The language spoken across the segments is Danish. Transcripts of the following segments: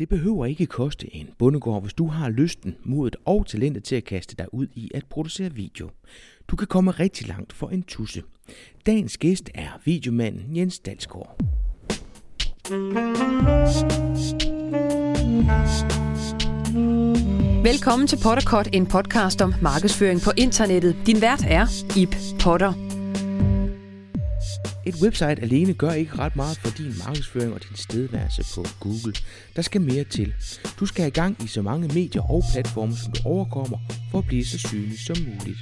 Det behøver ikke koste en bondegård, hvis du har lysten, modet og talentet til at kaste dig ud i at producere video. Du kan komme rigtig langt for en tusse. Dagens gæst er videomanden Jens Dalsgaard. Velkommen til Potterkort, en podcast om markedsføring på internettet. Din vært er Ip Potter. Et website alene gør ikke ret meget for din markedsføring og din stedværelse på Google. Der skal mere til. Du skal have i gang i så mange medier og platforme, som du overkommer, for at blive så synlig som muligt.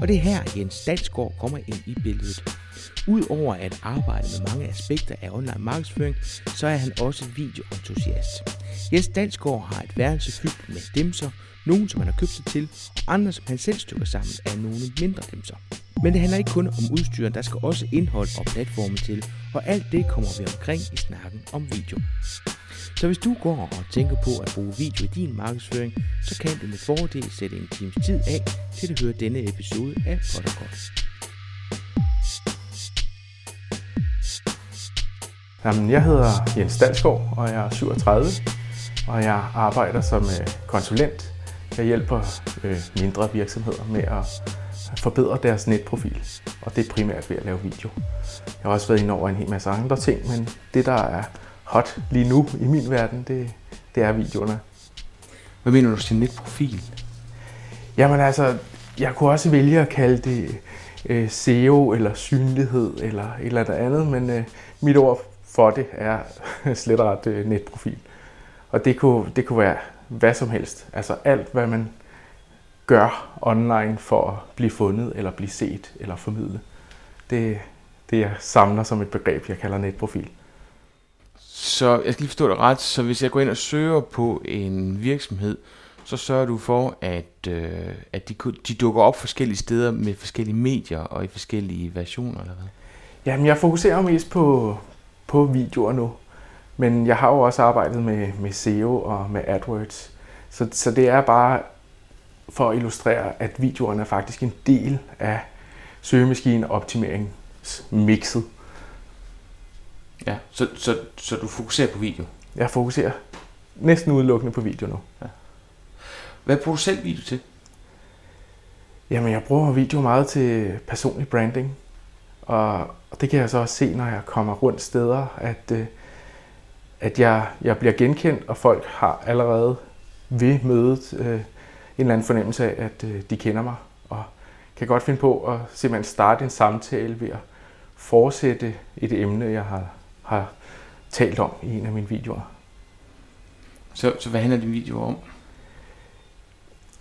Og det er her, Jens Dalsgaard kommer ind i billedet. Udover at arbejde med mange aspekter af online markedsføring, så er han også videoentusiast. Jens Dalsgaard har et værelse fyldt med dimser, nogle som han har købt sig til, og andre som han selv stykker sammen af nogle mindre dimser. Men det handler ikke kun om udstyret, der skal også indhold og platforme til, og alt det kommer vi omkring i snakken om video. Så hvis du går og tænker på at bruge video i din markedsføring, så kan du med fordel sætte en times tid af til at høre denne episode af Potterkort. Jamen, jeg hedder Jens Dalsgaard, og jeg er 37, og jeg arbejder som øh, konsulent. Jeg hjælper øh, mindre virksomheder med at forbedre deres netprofil, og det er primært ved at lave video. Jeg har også været inde over en hel masse andre ting, men det, der er hot lige nu i min verden, det, det er videoerne. Hvad mener du til netprofil? Jamen altså, jeg kunne også vælge at kalde det øh, SEO eller synlighed eller et eller andet, men øh, mit ord for det er slet ret øh, netprofil. Og det kunne, det kunne være hvad som helst. Altså alt, hvad man gør online for at blive fundet, eller blive set, eller formidlet. Det, det jeg samler som et begreb, jeg kalder netprofil. Så jeg skal lige forstå det ret. Så hvis jeg går ind og søger på en virksomhed, så sørger du for, at, øh, at de, de dukker op forskellige steder med forskellige medier og i forskellige versioner, eller hvad? Jamen, jeg fokuserer mest på, på videoer nu. Men jeg har jo også arbejdet med, med SEO og med AdWords. Så, så det er bare for at illustrere, at videoerne er faktisk en del af søgemaskineoptimeringsmixet. Ja, så, så, så du fokuserer på video? Jeg fokuserer næsten udelukkende på video nu. Ja. Hvad bruger du selv video til? Jamen, jeg bruger video meget til personlig branding. Og, det kan jeg så også se, når jeg kommer rundt steder, at, øh, at jeg, jeg bliver genkendt, og folk har allerede ved mødet øh, en eller anden fornemmelse af, at øh, de kender mig, og kan godt finde på at simpelthen starte en samtale ved at fortsætte et emne, jeg har, har talt om i en af mine videoer. Så, så hvad handler din video om?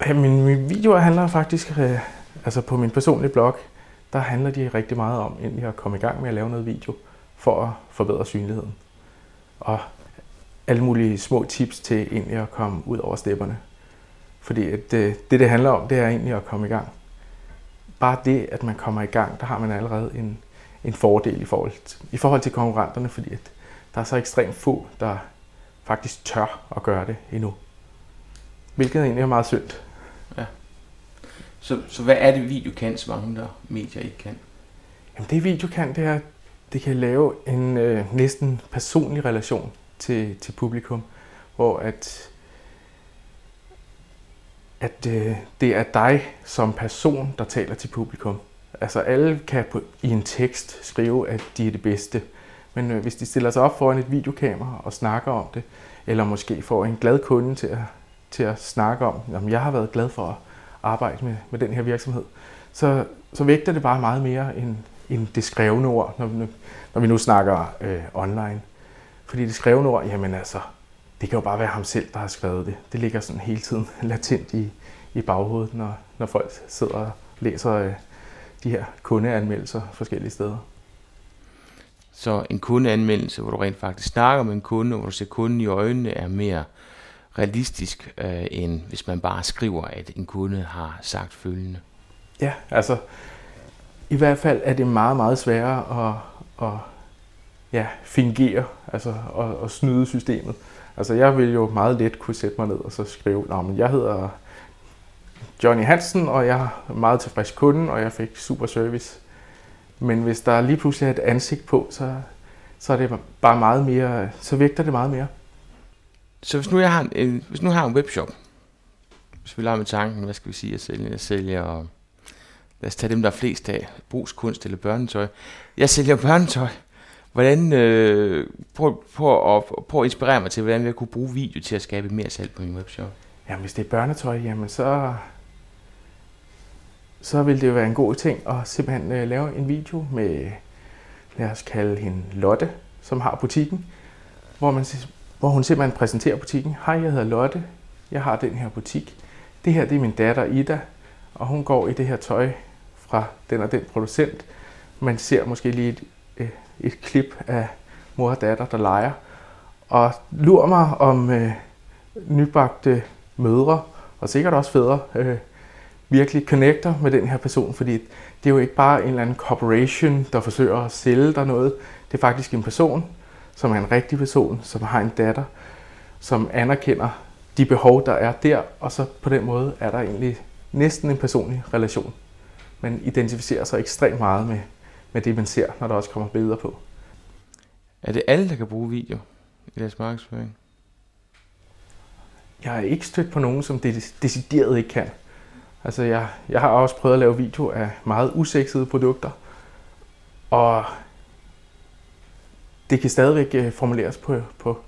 Ja, mine, mine videoer handler faktisk, øh, altså på min personlige blog, der handler de rigtig meget om egentlig at komme i gang med at lave noget video for at forbedre synligheden. Og alle mulige små tips til egentlig at komme ud over stepperne. Fordi at det, øh, det, det handler om, det er egentlig at komme i gang. Bare det, at man kommer i gang, der har man allerede en, en fordel i forhold, til, i forhold til konkurrenterne, fordi at der er så ekstremt få, der faktisk tør at gøre det endnu. Hvilket egentlig er meget synd. Ja. Så, så hvad er det, video kan, som andre medier ikke kan? Jamen det video kan, det er, det kan lave en øh, næsten personlig relation til, til publikum, hvor at, at øh, det er dig som person, der taler til publikum. Altså alle kan på, i en tekst skrive, at de er det bedste, men øh, hvis de stiller sig op foran et videokamera og snakker om det, eller måske får en glad kunde til at, til at snakke om, at jeg har været glad for at arbejde med, med den her virksomhed, så, så vægter det bare meget mere end, end det skrevne ord, når, vi, når vi nu snakker øh, online. Fordi det skrevne ord, jamen altså, det kan jo bare være ham selv, der har skrevet det. Det ligger sådan hele tiden latent i, i baghovedet, når, når folk sidder og læser øh, de her kundeanmeldelser forskellige steder. Så en kundeanmeldelse, hvor du rent faktisk snakker med en kunde, hvor du ser kunden i øjnene, er mere realistisk, øh, end hvis man bare skriver, at en kunde har sagt følgende. Ja, altså i hvert fald er det meget, meget sværere at, at ja, fingere, altså at, at snyde systemet. Altså jeg vil jo meget let kunne sætte mig ned og så skrive, at jeg hedder Johnny Hansen, og jeg er meget tilfreds kunden, og jeg fik super service. Men hvis der lige pludselig er et ansigt på, så, så er det bare meget mere, så vægter det meget mere. Så hvis nu jeg har en, hvis nu jeg har en webshop, hvis vi leger med tanken, hvad skal vi sige, jeg sælger, jeg sælger, lad os tage dem, der er flest af, brugskunst eller børnetøj. Jeg sælger børnetøj. Hvordan, øh, prøv, prøv, at, prøv at inspirere mig til, hvordan jeg kunne bruge video til at skabe mere salg på min webshop. Jamen, hvis det er børnetøj, jamen så, så vil det jo være en god ting at simpelthen øh, lave en video med, lad os kalde hende Lotte, som har butikken, hvor, man, hvor hun simpelthen præsenterer butikken. Hej, jeg hedder Lotte, jeg har den her butik. Det her det er min datter Ida, og hun går i det her tøj fra den og den producent. Man ser måske lige et, øh, et klip af mor og datter, der leger. Og lurer mig om øh, nybagte mødre, og sikkert også fædre, øh, virkelig connecter med den her person, fordi det er jo ikke bare en eller anden corporation, der forsøger at sælge dig noget. Det er faktisk en person, som er en rigtig person, som har en datter, som anerkender de behov, der er der, og så på den måde er der egentlig næsten en personlig relation. Man identificerer sig ekstremt meget med, med det, man ser, når der også kommer billeder på. Er det alle, der kan bruge video i deres markedsføring? Jeg har ikke stødt på nogen, som det decideret ikke kan. Altså, jeg, jeg har også prøvet at lave video af meget usexede produkter, og det kan stadigvæk øh, formuleres på, på,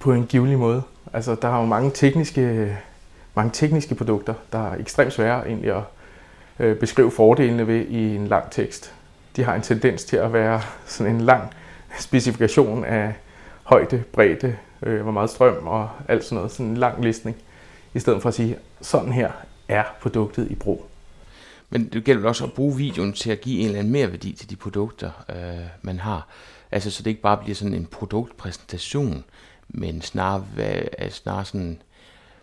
på en givelig måde. Altså, der er jo mange tekniske, mange tekniske produkter, der er ekstremt svære egentlig at øh, beskrive fordelene ved i en lang tekst. De har en tendens til at være sådan en lang specifikation af højde, bredde, øh, hvor meget strøm og alt sådan noget. Sådan en lang listning. I stedet for at sige, sådan her er produktet i brug. Men det gælder også at bruge videoen til at give en eller anden mere værdi til de produkter, øh, man har. Altså, så det ikke bare bliver sådan en produktpræsentation, men snarere, hvad, snarere sådan,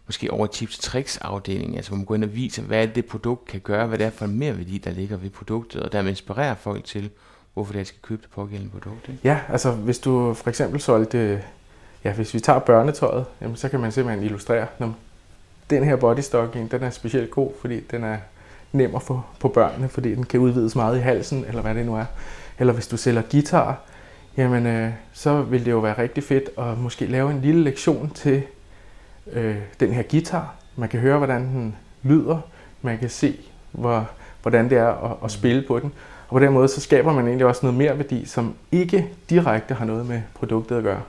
måske over tips tricks afdelingen, altså hvor man går ind og viser, hvad det produkt kan gøre, hvad det er for en mere værdi, der ligger ved produktet, og dermed inspirerer folk til, hvorfor det skal købe det pågældende produkt. Ikke? Ja, altså hvis du for eksempel solgte, ja hvis vi tager børnetøjet, jamen, så kan man simpelthen illustrere, når den her bodystocking, den er specielt god, fordi den er nem at få på børnene, fordi den kan udvides meget i halsen, eller hvad det nu er. Eller hvis du sælger guitar, jamen øh, så vil det jo være rigtig fedt at måske lave en lille lektion til øh, den her guitar. Man kan høre, hvordan den lyder. Man kan se, hvor, hvordan det er at, at spille på den. Og på den måde, så skaber man egentlig også noget mere værdi, som ikke direkte har noget med produktet at gøre.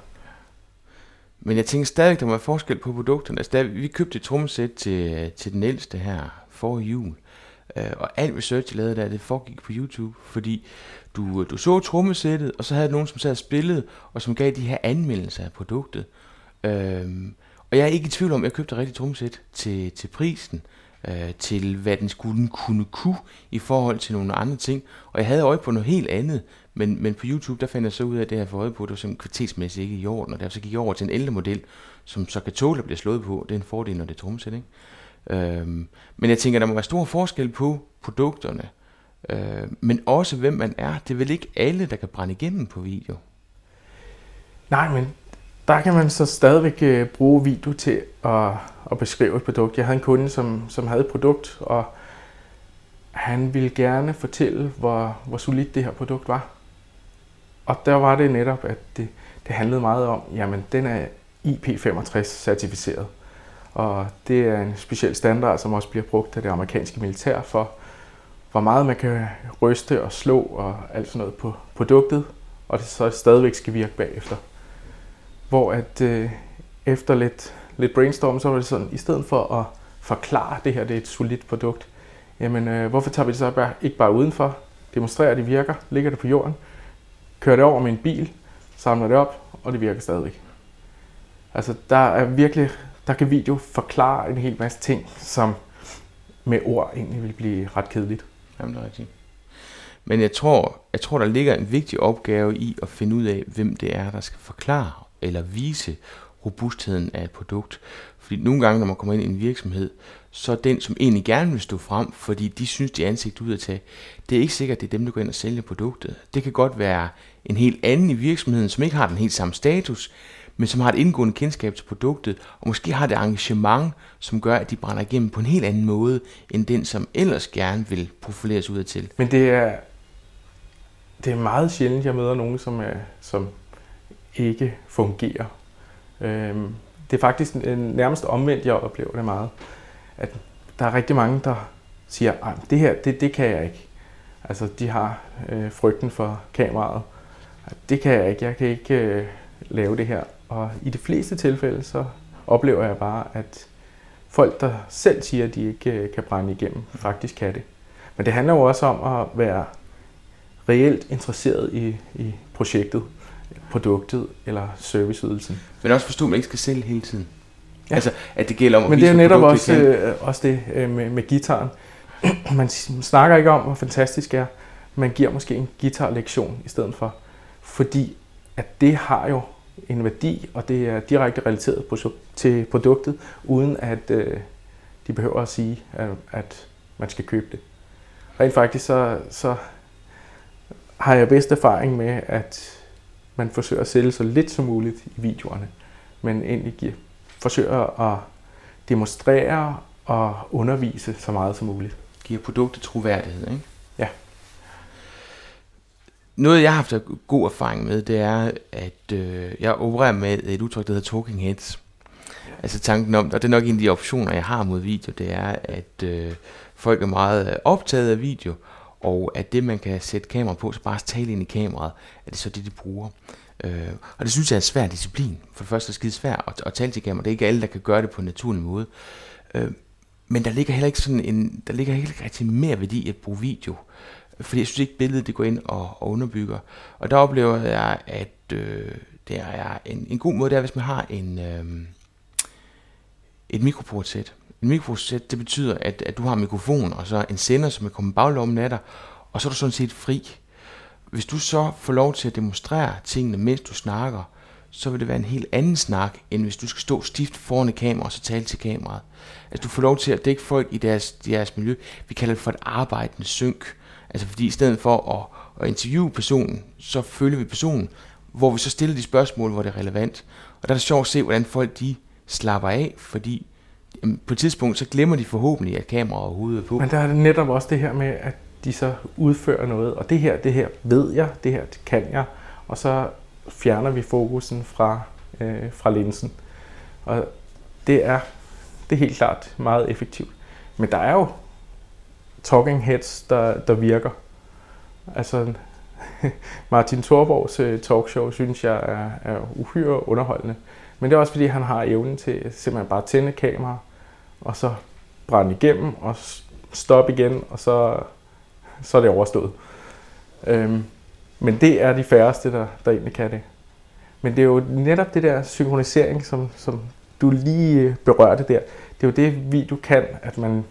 Men jeg tænker stadig, der må være forskel på produkterne. Altså, vi købte et trommesæt til, til den ældste her for jul. Øh, og alt research, jeg lavede der, det foregik på YouTube, fordi du, du så trommesættet, og så havde du nogen, som sad og spillede, og som gav de her anmeldelser af produktet. Øhm, og jeg er ikke i tvivl om, at jeg købte et rigtigt trommesæt til, til prisen, øh, til hvad den skulle kunne kunne i forhold til nogle andre ting. Og jeg havde øje på noget helt andet, men, men på YouTube, der fandt jeg så ud af, at det her for øje på, det var simpelthen kvalitetsmæssigt ikke i orden, og derfor så gik jeg over til en ældre model, som så kan tåle at blive slået på. Det er en fordel, når det er trommesæt, ikke? Øhm, men jeg tænker, der må være stor forskel på produkterne, øh, men også hvem man er. Det er vel ikke alle, der kan brænde igennem på video? Nej, men der kan man så stadigvæk øh, bruge video til at, at beskrive et produkt. Jeg havde en kunde, som, som havde et produkt, og han ville gerne fortælle, hvor, hvor solidt det her produkt var. Og der var det netop, at det, det handlede meget om, jamen den er IP65 certificeret. Og det er en speciel standard, som også bliver brugt af det amerikanske militær for, hvor meget man kan ryste og slå og alt sådan noget på produktet, og det så stadigvæk skal virke bagefter. Hvor at øh, efter lidt, lidt brainstorm, så var det sådan, i stedet for at forklare, at det her det er et solidt produkt, jamen øh, hvorfor tager vi det så bare, ikke bare udenfor, demonstrerer, at det virker, ligger det på jorden, kører det over med en bil, samler det op, og det virker stadigvæk. Altså, der er virkelig der kan video forklare en hel masse ting, som med ord egentlig vil blive ret kedeligt. Jamen, det er rigtigt. Men jeg tror, jeg tror, der ligger en vigtig opgave i at finde ud af, hvem det er, der skal forklare eller vise robustheden af et produkt. Fordi nogle gange, når man kommer ind i en virksomhed, så er den, som egentlig gerne vil stå frem, fordi de synes, de er ansigt ud at tage, det er ikke sikkert, det er dem, der går ind og sælger produktet. Det kan godt være en helt anden i virksomheden, som ikke har den helt samme status, men som har et indgående kendskab til produktet, og måske har det engagement, som gør, at de brænder igennem på en helt anden måde, end den, som ellers gerne vil profileres ud til. Men det er, det er meget sjældent, jeg møder nogen, som, er, som ikke fungerer. Øhm, det er faktisk nærmest omvendt, jeg oplever det meget. At der er rigtig mange, der siger, at det her, det, det kan jeg ikke. Altså, de har øh, frygten for kameraet. Det kan jeg ikke, jeg kan ikke øh, lave det her. Og i de fleste tilfælde, så oplever jeg bare, at folk, der selv siger, at de ikke øh, kan brænde igennem, faktisk kan det. Men det handler jo også om at være reelt interesseret i, i projektet, produktet eller serviceydelsen. Men også forstå, at man ikke skal sælge hele tiden. Ja. Altså, at det gælder om at Men det er netop også, øh, også det øh, med, med gitaren. man snakker ikke om, hvor fantastisk det er. Man giver måske en guitarlektion i stedet for. Fordi at det har jo en værdi, og det er direkte relateret til produktet, uden at øh, de behøver at sige, at, at man skal købe det. Rent faktisk så, så har jeg bedst erfaring med, at man forsøger at sælge så lidt som muligt i videoerne, men egentlig giver, forsøger at demonstrere og undervise så meget som muligt. Giver produktet troværdighed, ikke? Ja. Noget, jeg har haft god erfaring med, det er, at øh, jeg opererer med et udtryk, der hedder talking heads. Altså tanken om, og det er nok en af de optioner, jeg har mod video, det er, at øh, folk er meget optaget af video, og at det, man kan sætte kamera på, så bare tale ind i kameraet, er det så det, de bruger. Øh, og det synes jeg er en svær disciplin. For det første er det skide svært at, at tale til kamera. Det er ikke alle, der kan gøre det på en naturlig måde. Øh, men der ligger heller ikke sådan en, der ligger heller ikke rigtig mere værdi at bruge video. Fordi jeg synes ikke, billedet det går ind og, og underbygger. Og der oplever jeg, at øh, det er en, en god måde, det er, hvis man har en, øh, et mikroportsæt. En mikrosæt, det betyder, at, at du har en mikrofon, og så en sender, som er kommet baglommen af dig, og så er du sådan set fri. Hvis du så får lov til at demonstrere tingene, mens du snakker, så vil det være en helt anden snak, end hvis du skal stå stift foran et kamera og så tale til kameraet. Altså du får lov til at dække folk i deres, deres miljø. Vi kalder det for et arbejdende synk. Altså fordi i stedet for at, at interviewe personen, så følger vi personen, hvor vi så stiller de spørgsmål, hvor det er relevant. Og der er det sjovt at se, hvordan folk de slapper af, fordi på et tidspunkt, så glemmer de forhåbentlig, at kameraet overhovedet er på. Men der er netop også det her med, at de så udfører noget, og det her, det her ved jeg, det her det kan jeg, og så fjerner vi fokusen fra, øh, fra linsen. Og det er, det er helt klart meget effektivt. Men der er jo talking heads, der, der virker. Altså, Martin Thorborgs øh, talkshow synes jeg er, er uhyre underholdende. Men det er også fordi, han har evnen til simpelthen bare at tænde kamera, og så brænde igennem, og stoppe igen, og så, så er det overstået. Øhm, men det er de færreste, der, der egentlig kan det. Men det er jo netop det der synkronisering, som, som du lige øh, berørte der. Det er jo det, video kan, at man,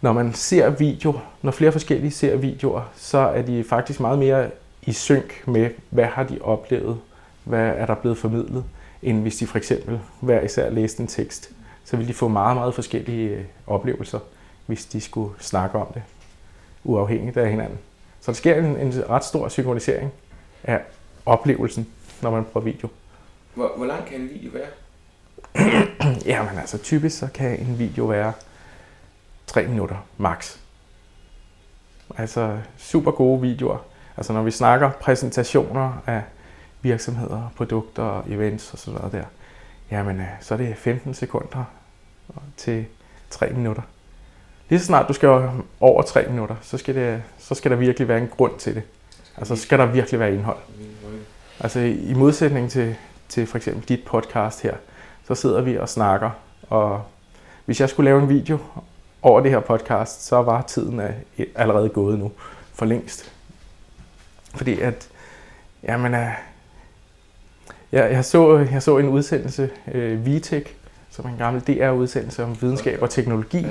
når man ser video, når flere forskellige ser videoer, så er de faktisk meget mere i synk med, hvad har de oplevet, hvad er der blevet formidlet, end hvis de for eksempel hver især læste en tekst. Så vil de få meget, meget forskellige øh, oplevelser, hvis de skulle snakke om det, uafhængigt af hinanden. Så der sker en, en ret stor synkronisering af oplevelsen, når man prøver video. Hvor, hvor lang kan en video være? Jamen altså, typisk så kan en video være 3 minutter max. Altså super gode videoer. Altså når vi snakker præsentationer af virksomheder, produkter, events og sådan noget der, jamen øh, så er det 15 sekunder til 3 minutter. Lige så snart du skal over 3 minutter, så skal, det, så skal der virkelig være en grund til det. Altså skal der virkelig være indhold. Altså i modsætning til, til for eksempel dit podcast her, så sidder vi og snakker, og hvis jeg skulle lave en video over det her podcast, så var tiden allerede gået nu for længst. Fordi at, jamen, øh, jeg, jeg, så, jeg så en udsendelse, øh, VTech, som er en gammel DR-udsendelse om videnskab og teknologi,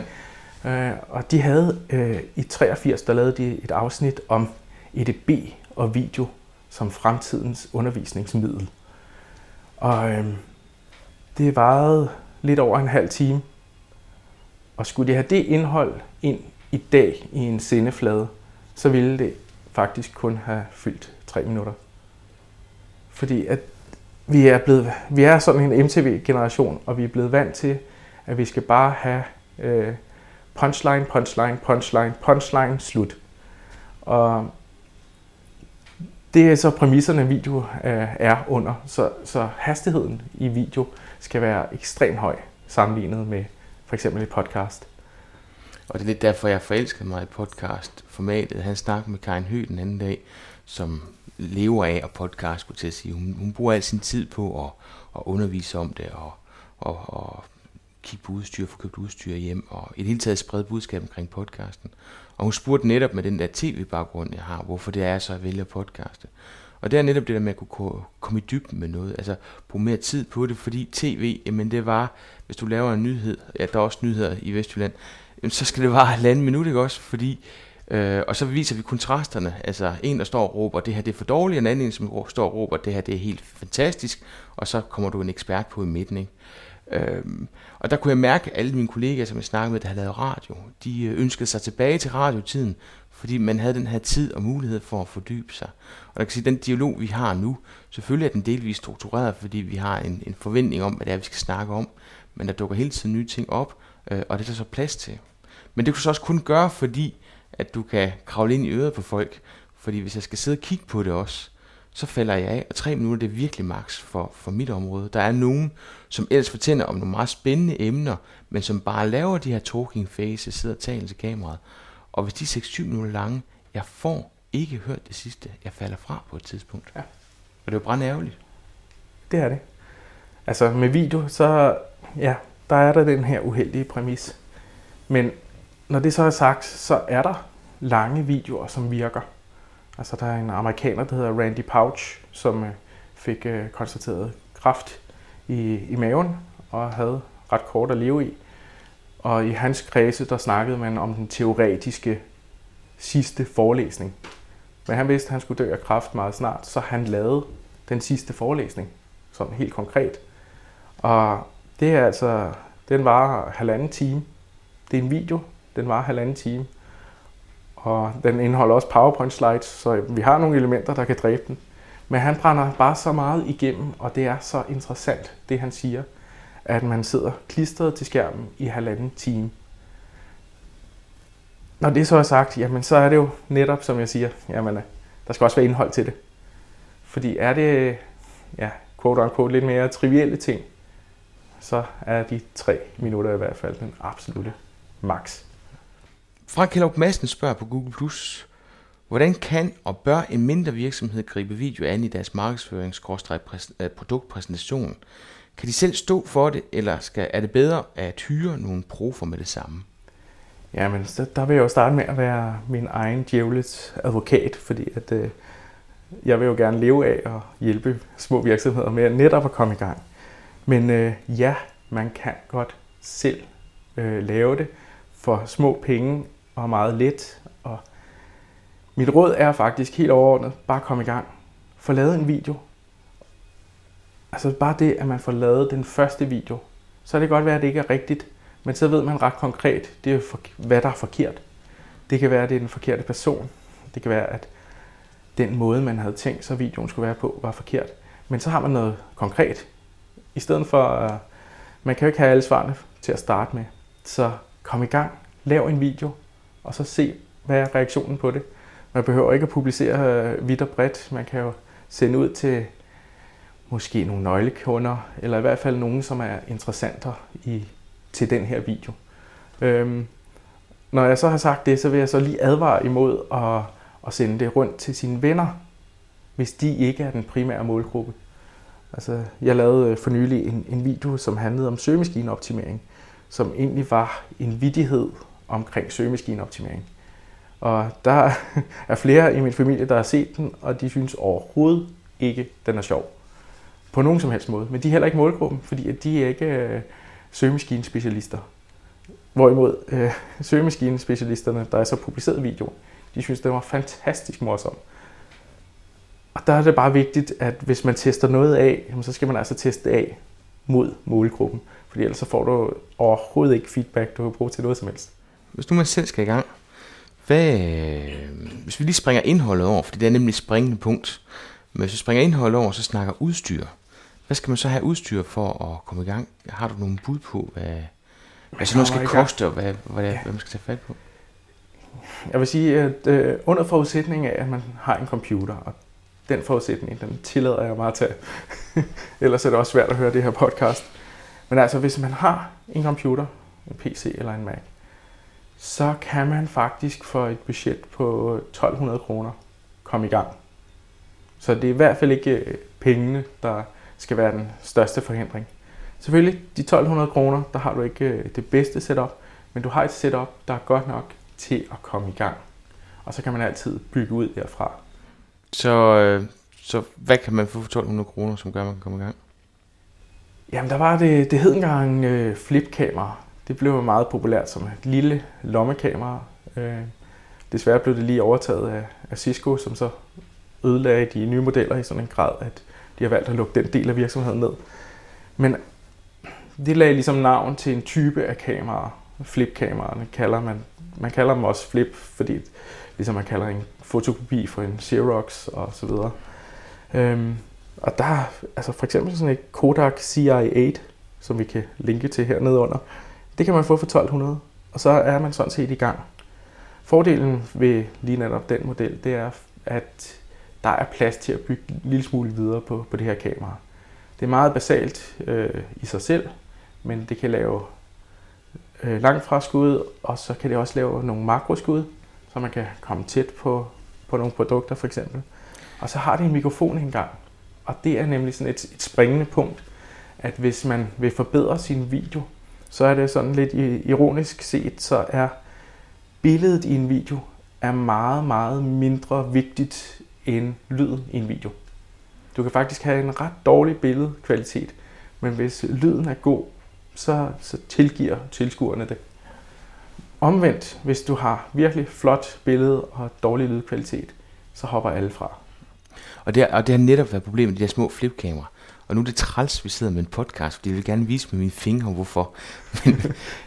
uh, og de havde uh, i 83, der lavede de et afsnit om EDB og video som fremtidens undervisningsmiddel. Og øh, det varede lidt over en halv time. Og skulle de have det indhold ind i dag i en sendeflade, så ville det faktisk kun have fyldt tre minutter. Fordi at vi er, blevet, vi er sådan en MTV-generation, og vi er blevet vant til, at vi skal bare have øh, punchline, punchline, punchline, punchline, slut. Og det er så præmisserne, video øh, er under. Så, så hastigheden i video skal være ekstremt høj sammenlignet med for eksempel et podcast. Og det er lidt derfor, jeg forelskede mig i podcast-formatet. Han snakkede med Karin Høgh den anden dag, som lever af at podcast, skulle til at sige. Hun, hun bruger al sin tid på at, at undervise om det, og, og, og kigge på udstyr, få købt udstyr hjem, og i det hele taget sprede budskab omkring podcasten. Og hun spurgte netop med den der tv-baggrund, jeg har, hvorfor det er så, at vælge podcaste. Og det er netop det der med at kunne komme i dybden med noget, altså bruge mere tid på det, fordi tv, jamen det var, hvis du laver en nyhed, ja, der er også nyheder i Vestjylland, så skal det være halvanden minut, ikke også? Fordi, øh, og så viser vi kontrasterne. Altså en, der står og råber, det her det er for dårligt, og en anden, som står og råber, det her det er helt fantastisk, og så kommer du en ekspert på i midten, ikke? Øhm, og der kunne jeg mærke, at alle mine kollegaer, som jeg snakkede med, der havde lavet radio, de øh, ønskede sig tilbage til radiotiden, fordi man havde den her tid og mulighed for at fordybe sig. Og der kan sige, at den dialog, vi har nu, selvfølgelig er den delvis struktureret, fordi vi har en, en forventning om, hvad det er, vi skal snakke om, men der dukker hele tiden nye ting op, øh, og det er der så plads til. Men det kunne så også kun gøre, fordi at du kan kravle ind i øret på folk, fordi hvis jeg skal sidde og kigge på det også, så falder jeg af, og tre minutter det er virkelig maks for, for mit område. Der er nogen, som ellers fortæller om nogle meget spændende emner, men som bare laver de her talking faces, sidder og taler til kameraet. Og hvis de er 6-7 minutter lange, jeg får ikke hørt det sidste, jeg falder fra på et tidspunkt. Ja. Og det er jo brændt ærgerligt. Det er det. Altså med video, så ja, der er der den her uheldige præmis. Men når det så er sagt, så er der lange videoer, som virker. Altså der er en amerikaner, der hedder Randy Pouch, som øh, fik øh, konstateret kraft i, i maven og havde ret kort at leve i. Og i hans kredse, der snakkede man om den teoretiske sidste forelæsning. Men han vidste, at han skulle dø af kræft meget snart, så han lavede den sidste forelæsning, sådan helt konkret. Og det er altså, den var halvanden time. Det er en video, den var halvanden time. Og den indeholder også PowerPoint slides, så vi har nogle elementer, der kan dræbe den. Men han brænder bare så meget igennem, og det er så interessant, det han siger, at man sidder klistret til skærmen i halvanden time. Når det så er sagt, jamen så er det jo netop, som jeg siger, jamen der skal også være indhold til det. Fordi er det, ja, quote unquote, lidt mere trivielle ting, så er de tre minutter i hvert fald den absolute maks. Frank Kellogg Madsen spørger på Google+, Plus, hvordan kan og bør en mindre virksomhed gribe video an i deres markedsførings øh, produktpræsentation? Kan de selv stå for det, eller skal, er det bedre at hyre nogle profer med det samme? Jamen, så der vil jeg jo starte med at være min egen djævlets advokat, fordi at, øh, jeg vil jo gerne leve af at hjælpe små virksomheder med netop at komme i gang. Men øh, ja, man kan godt selv øh, lave det for små penge og meget let. Og mit råd er faktisk helt overordnet, bare kom i gang. Få lavet en video. Altså bare det, at man får lavet den første video, så kan det godt være, at det ikke er rigtigt, men så ved man ret konkret, det er, hvad der er forkert. Det kan være, at det er den forkerte person. Det kan være, at den måde, man havde tænkt sig, videoen skulle være på, var forkert. Men så har man noget konkret. I stedet for, uh, man kan jo ikke have alle svarene til at starte med. Så kom i gang, lav en video, og så se, hvad er reaktionen på det. Man behøver ikke at publicere øh, vidt og bredt. Man kan jo sende ud til måske nogle nøglekunder, eller i hvert fald nogen, som er interessanter i, til den her video. Øhm, når jeg så har sagt det, så vil jeg så lige advare imod at, at sende det rundt til sine venner, hvis de ikke er den primære målgruppe. Altså, jeg lavede øh, for nylig en, en video, som handlede om søgemaskineoptimering, som egentlig var en vidighed omkring søgemaskineoptimering. Og der er flere i min familie, der har set den, og de synes overhovedet ikke, den er sjov. På nogen som helst måde. Men de er heller ikke målgruppen, fordi de er ikke øh, søgemaskinespecialister. Hvorimod øh, søgemaskinespecialisterne, der er så publiceret videoen, de synes, det var fantastisk morsom. Og der er det bare vigtigt, at hvis man tester noget af, så skal man altså teste af mod målgruppen. Fordi ellers så får du overhovedet ikke feedback, du kan bruge til noget som helst. Hvis nu man selv skal i gang, hvad, hvis vi lige springer indholdet over, fordi det er nemlig springende punkt, men hvis vi springer indholdet over, så snakker udstyr. Hvad skal man så have udstyr for at komme i gang? Har du nogle bud på, hvad, hvad sådan noget skal koste, og hvad, hvad, ja. hvad man skal tage fat på? Jeg vil sige, at øh, under forudsætning af, at man har en computer, og den forudsætning, den tillader jeg mig at tage. Ellers er det også svært at høre det her podcast. Men altså, hvis man har en computer, en PC eller en Mac, så kan man faktisk for et budget på 1200 kroner komme i gang. Så det er i hvert fald ikke øh, pengene, der skal være den største forhindring. Selvfølgelig, de 1200 kroner, der har du ikke øh, det bedste setup, men du har et setup, der er godt nok til at komme i gang. Og så kan man altid bygge ud derfra. Så, øh, så hvad kan man få for 1200 kroner, som gør, at man kan komme i gang? Jamen, der var det, det hed engang øh, flipkamera. Det blev meget populært som et lille lommekamera. Øh, desværre blev det lige overtaget af, af Cisco, som så ødelagde de nye modeller i sådan en grad, at de har valgt at lukke den del af virksomheden ned. Men det lagde ligesom navn til en type af kameraer. Flipkameraerne kalder man. Man kalder dem også flip, fordi ligesom man kalder en fotokopi for en Xerox og så videre. Øhm, og der er altså for eksempel sådan et Kodak CI8, som vi kan linke til hernede under. Det kan man få for 1200, og så er man sådan set i gang. Fordelen ved lige netop den model, det er, at der er plads til at bygge en lille smule videre på, på det her kamera. Det er meget basalt øh, i sig selv, men det kan lave øh, langt fra skud, og så kan det også lave nogle makroskud, så man kan komme tæt på, på nogle produkter for eksempel. Og så har det en mikrofon engang, og det er nemlig sådan et, et springende punkt, at hvis man vil forbedre sin video, så er det sådan lidt ironisk set, så er billedet i en video er meget, meget mindre vigtigt end lyden i en video. Du kan faktisk have en ret dårlig billedkvalitet, men hvis lyden er god, så, så tilgiver tilskuerne det. Omvendt, hvis du har virkelig flot billede og dårlig lydkvalitet, så hopper alle fra. Og det, og det har netop været problemet med de der små flipkameraer. Og nu er det træls, vi sidder med en podcast, fordi jeg vil gerne vise med mine fingre, hvorfor. Men,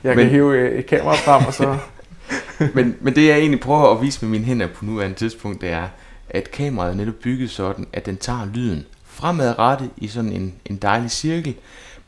jeg kan men, hive et kamera frem, og så... men, men det jeg egentlig prøver at vise med mine hænder på nuværende tidspunkt, det er, at kameraet er netop bygget sådan, at den tager lyden fremadrettet i sådan en, en dejlig cirkel,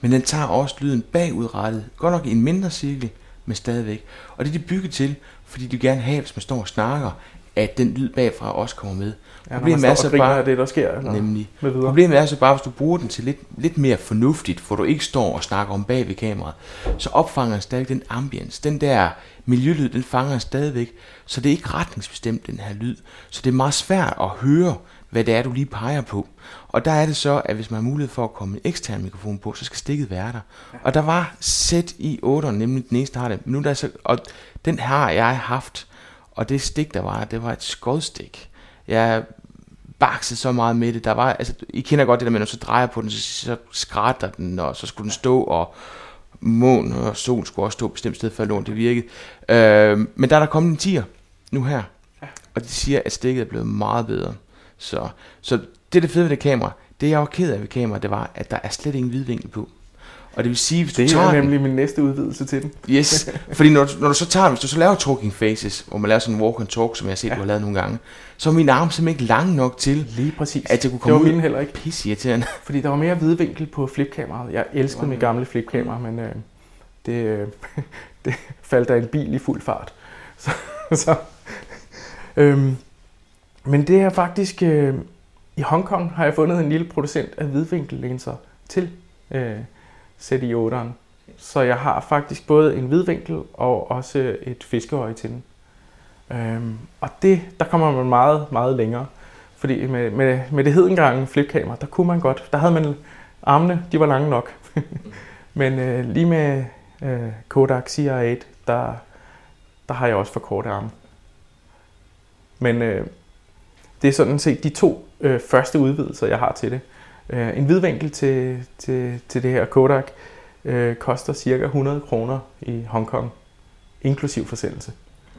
men den tager også lyden bagudrettet, godt nok i en mindre cirkel, men stadigvæk. Og det er de bygget til, fordi de gerne have, hvis man står og snakker, at den lyd bagfra også kommer med. Ja, problemet er så bare, det, der sker. Nemlig. Problemet er så bare, hvis du bruger den til lidt, lidt mere fornuftigt, hvor du ikke står og snakker om bag ved kameraet, så opfanger den stadig den ambience, den der miljølyd, den fanger stadigvæk, så det er ikke retningsbestemt, den her lyd. Så det er meget svært at høre, hvad det er, du lige peger på. Og der er det så, at hvis man har mulighed for at komme en ekstern mikrofon på, så skal stikket være der. Og der var sæt i 8'eren, nemlig den eneste, der har det. Men nu der er så, og den har jeg haft, og det stik, der var, det var et skodstik. Jeg baksede så meget med det. Der var, altså, I kender godt det der med, når så drejer på den, så, så skrætter den, og så skulle den stå, og mån og sol skulle også stå et bestemt sted, før lån det virkede. Øh, men der er der kommet en tier nu her, og de siger, at stikket er blevet meget bedre. Så, så det er det fede ved det kamera. Det jeg var ked af ved kamera, det var, at der er slet ingen hvidvinkel på. Og det vil sige, hvis det du tager er nemlig den, min næste udvidelse til den. Yes, fordi når, når du så tager hvis du så laver talking faces, hvor man laver sådan en walk and talk, som jeg har set, ja. du har lavet nogle gange, så er min arm simpelthen ikke lang nok til, Lige præcis. at jeg kunne komme det var ud. heller ikke. Pisse irriterende. Fordi der var mere hvidvinkel på flipkameraet. Jeg elskede mit gamle flipkamera, men øh, det, øh, det faldt af en bil i fuld fart. Så, så, øhm, men det er faktisk... Øh, I Hongkong har jeg fundet en lille producent af hvidvinkellinser til øh, ZI-8'eren. Så jeg har faktisk både en hvidvinkel og også et fiskeøje til den. Øhm, og det, der kommer man meget, meget længere. Fordi med, med, med det hedengange flipkamera, der kunne man godt, der havde man armene, de var lange nok. Men øh, lige med øh, Kodak CR8, der, der har jeg også for korte arme. Men øh, det er sådan set de to øh, første udvidelser, jeg har til det. Øh, en hvidvinkel til, til, til det her Kodak øh, koster cirka 100 kroner i Hongkong, inklusiv forsendelse.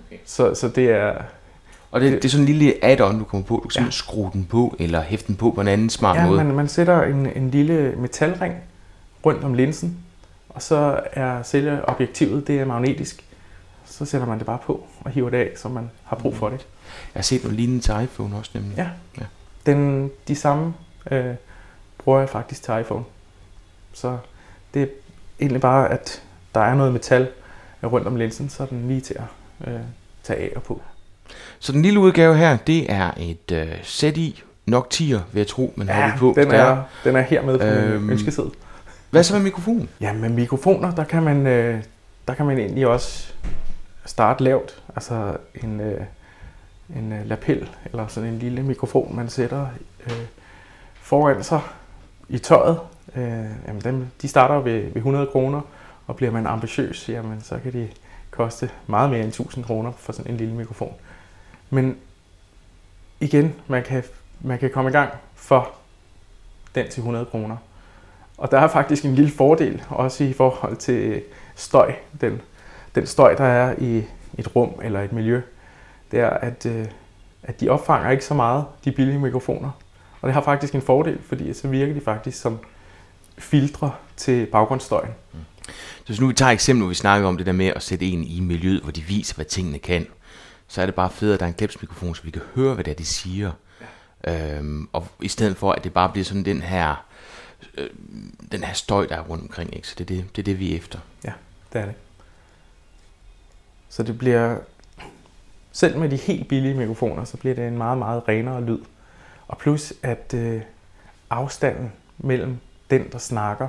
Okay. Så, så det er... Og det, det er sådan en lille add-on, du kommer på. Du kan ja. skrue den på, eller hæfte den på på en anden smart ja, måde. Man, man sætter en, en lille metalring rundt om linsen, og så er selve objektivet, det er magnetisk. Så sætter man det bare på og hiver det af, så man har brug for det. Jeg har set noget lignende til iPhone også nemlig. Ja, ja. Den, de samme øh, bruger jeg faktisk til iPhone. Så det er egentlig bare, at der er noget metal rundt om linsen, så er den lige til at øh, tage af på. Så den lille udgave her, det er et øh, ZI nok tier, vil jeg tro, man har Ja, det på. den er, den er hermed på Øhm, øhm, ønskeseddel. Hvad så med mikrofon? Ja, med mikrofoner, der kan man, øh, der kan man egentlig også starte lavt. Altså en, øh, en øh, lapel, eller sådan en lille mikrofon, man sætter øh, foran sig i tøjet. Øh, jamen dem, de starter ved, ved 100 kroner, og bliver man ambitiøs, jamen så kan de koste meget mere end 1000 kroner for sådan en lille mikrofon. Men igen, man kan, man kan komme i gang for den til 100 kroner. Og der er faktisk en lille fordel, også i forhold til støj. Den, den støj, der er i et rum eller et miljø, det er, at, øh, at de opfanger ikke så meget, de billige mikrofoner. Og det har faktisk en fordel, fordi så virker de faktisk som filtre til baggrundsstøjen. Mm. Så hvis nu vi tager et eksempel, hvor vi snakker om det der med at sætte en i miljøet, hvor de viser, hvad tingene kan, så er det bare fedt, at der er en klipsmikrofon, så vi kan høre, hvad det er, de siger. Ja. Øhm, og i stedet for, at det bare bliver sådan den her, øh, den her støj, der er rundt omkring. Ikke? Så det er det, det er det, vi er efter. Ja, det er det. Så det bliver, selv med de helt billige mikrofoner, så bliver det en meget, meget renere lyd. Og plus, at øh, afstanden mellem den, der snakker,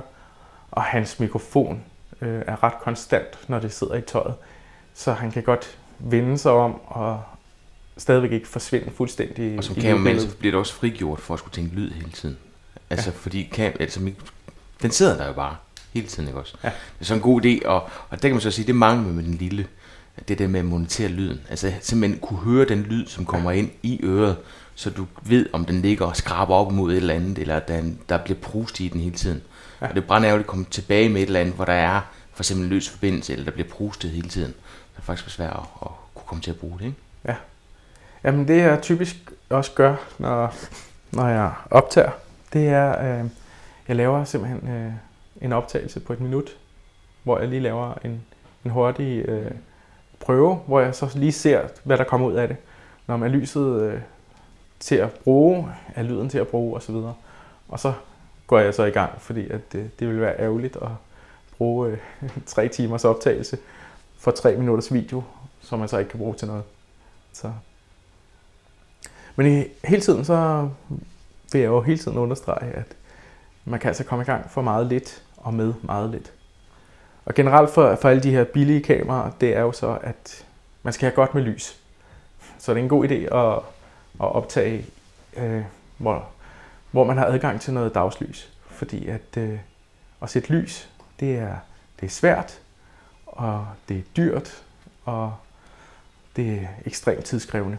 og hans mikrofon øh, er ret konstant, når det sidder i tøjet. Så han kan godt vende sig om og stadigvæk ikke forsvinde fuldstændig Og som kameramand, så bliver det også frigjort for at skulle tænke lyd hele tiden. Altså, ja. fordi kam, altså, den sidder der jo bare hele tiden, ikke også? Ja. Det er så en god idé, og, og det kan man så sige, det mangler med den lille, det der med at monitere lyden. Altså simpelthen kunne høre den lyd, som kommer ind i øret, så du ved, om den ligger og skraber op mod et eller andet, eller der, der bliver prust i den hele tiden. Ja. Og det er brændærgerligt at komme tilbage med et eller andet, hvor der er for eksempel en løs forbindelse, eller der bliver prustet hele tiden. Det er faktisk svært at, at kunne komme til at bruge det, ikke? Ja. Jamen det jeg typisk også gør, når, når jeg optager, det er, øh, jeg laver simpelthen øh, en optagelse på et minut, hvor jeg lige laver en, en hurtig øh, prøve, hvor jeg så lige ser, hvad der kommer ud af det. Når man er lyset øh, til at bruge, er lyden til at bruge osv. Og så går jeg så i gang, fordi at det, det vil være ærgerligt at bruge øh, tre timers optagelse for tre minutters video, som man så ikke kan bruge til noget. Så men i, hele tiden så vil jeg jo hele tiden understrege, at man kan altså komme i gang for meget lidt og med meget lidt. Og generelt for, for alle de her billige kameraer, det er jo så, at man skal have godt med lys. Så det er en god idé at, at optage, øh, hvor, hvor man har adgang til noget dagslys. Fordi at, øh, at sætte lys, det er, det er svært, og det er dyrt, og det er ekstremt tidskrævende.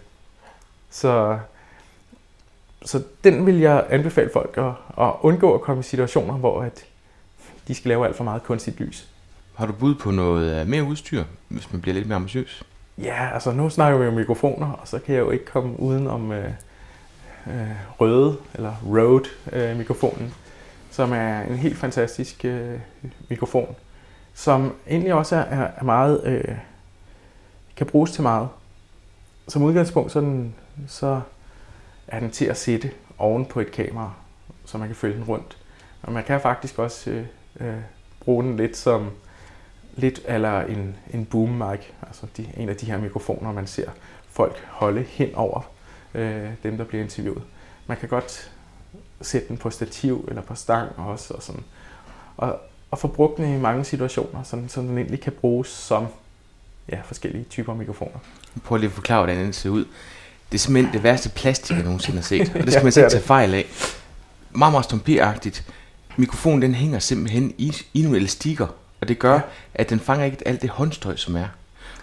Så, så den vil jeg anbefale folk at, at undgå at komme i situationer, hvor at de skal lave alt for meget kunstigt lys. Har du bud på noget øh, mere udstyr, hvis man bliver lidt mere ambitiøs? Ja, altså nu snakker vi om mikrofoner, og så kan jeg jo ikke komme uden om øh, øh, røde, eller Rode øh, mikrofonen, som er en helt fantastisk øh, mikrofon, som egentlig også er, er, er meget, øh, kan bruges til meget. Som udgangspunkt, så er, den, så er den til at sætte oven på et kamera, så man kan følge den rundt. Og man kan faktisk også øh, øh, bruge den lidt som lidt eller en, en boom mic, altså de, en af de her mikrofoner, man ser folk holde hen over øh, dem, der bliver interviewet. Man kan godt sætte den på stativ eller på stang også, og, sådan, og, og få brugt den i mange situationer, sådan, så den egentlig kan bruges som ja, forskellige typer mikrofoner. Prøv lige at forklare, hvordan den ser ud. Det er simpelthen det værste plastik, jeg nogensinde har set. Og det skal Ja, man selv tage fejl af. Meget, meget stompieragtigt. Mikrofonen den hænger simpelthen i, i nogle elastikker. Og det gør, Ja. at den fanger ikke alt det håndstøj, som er.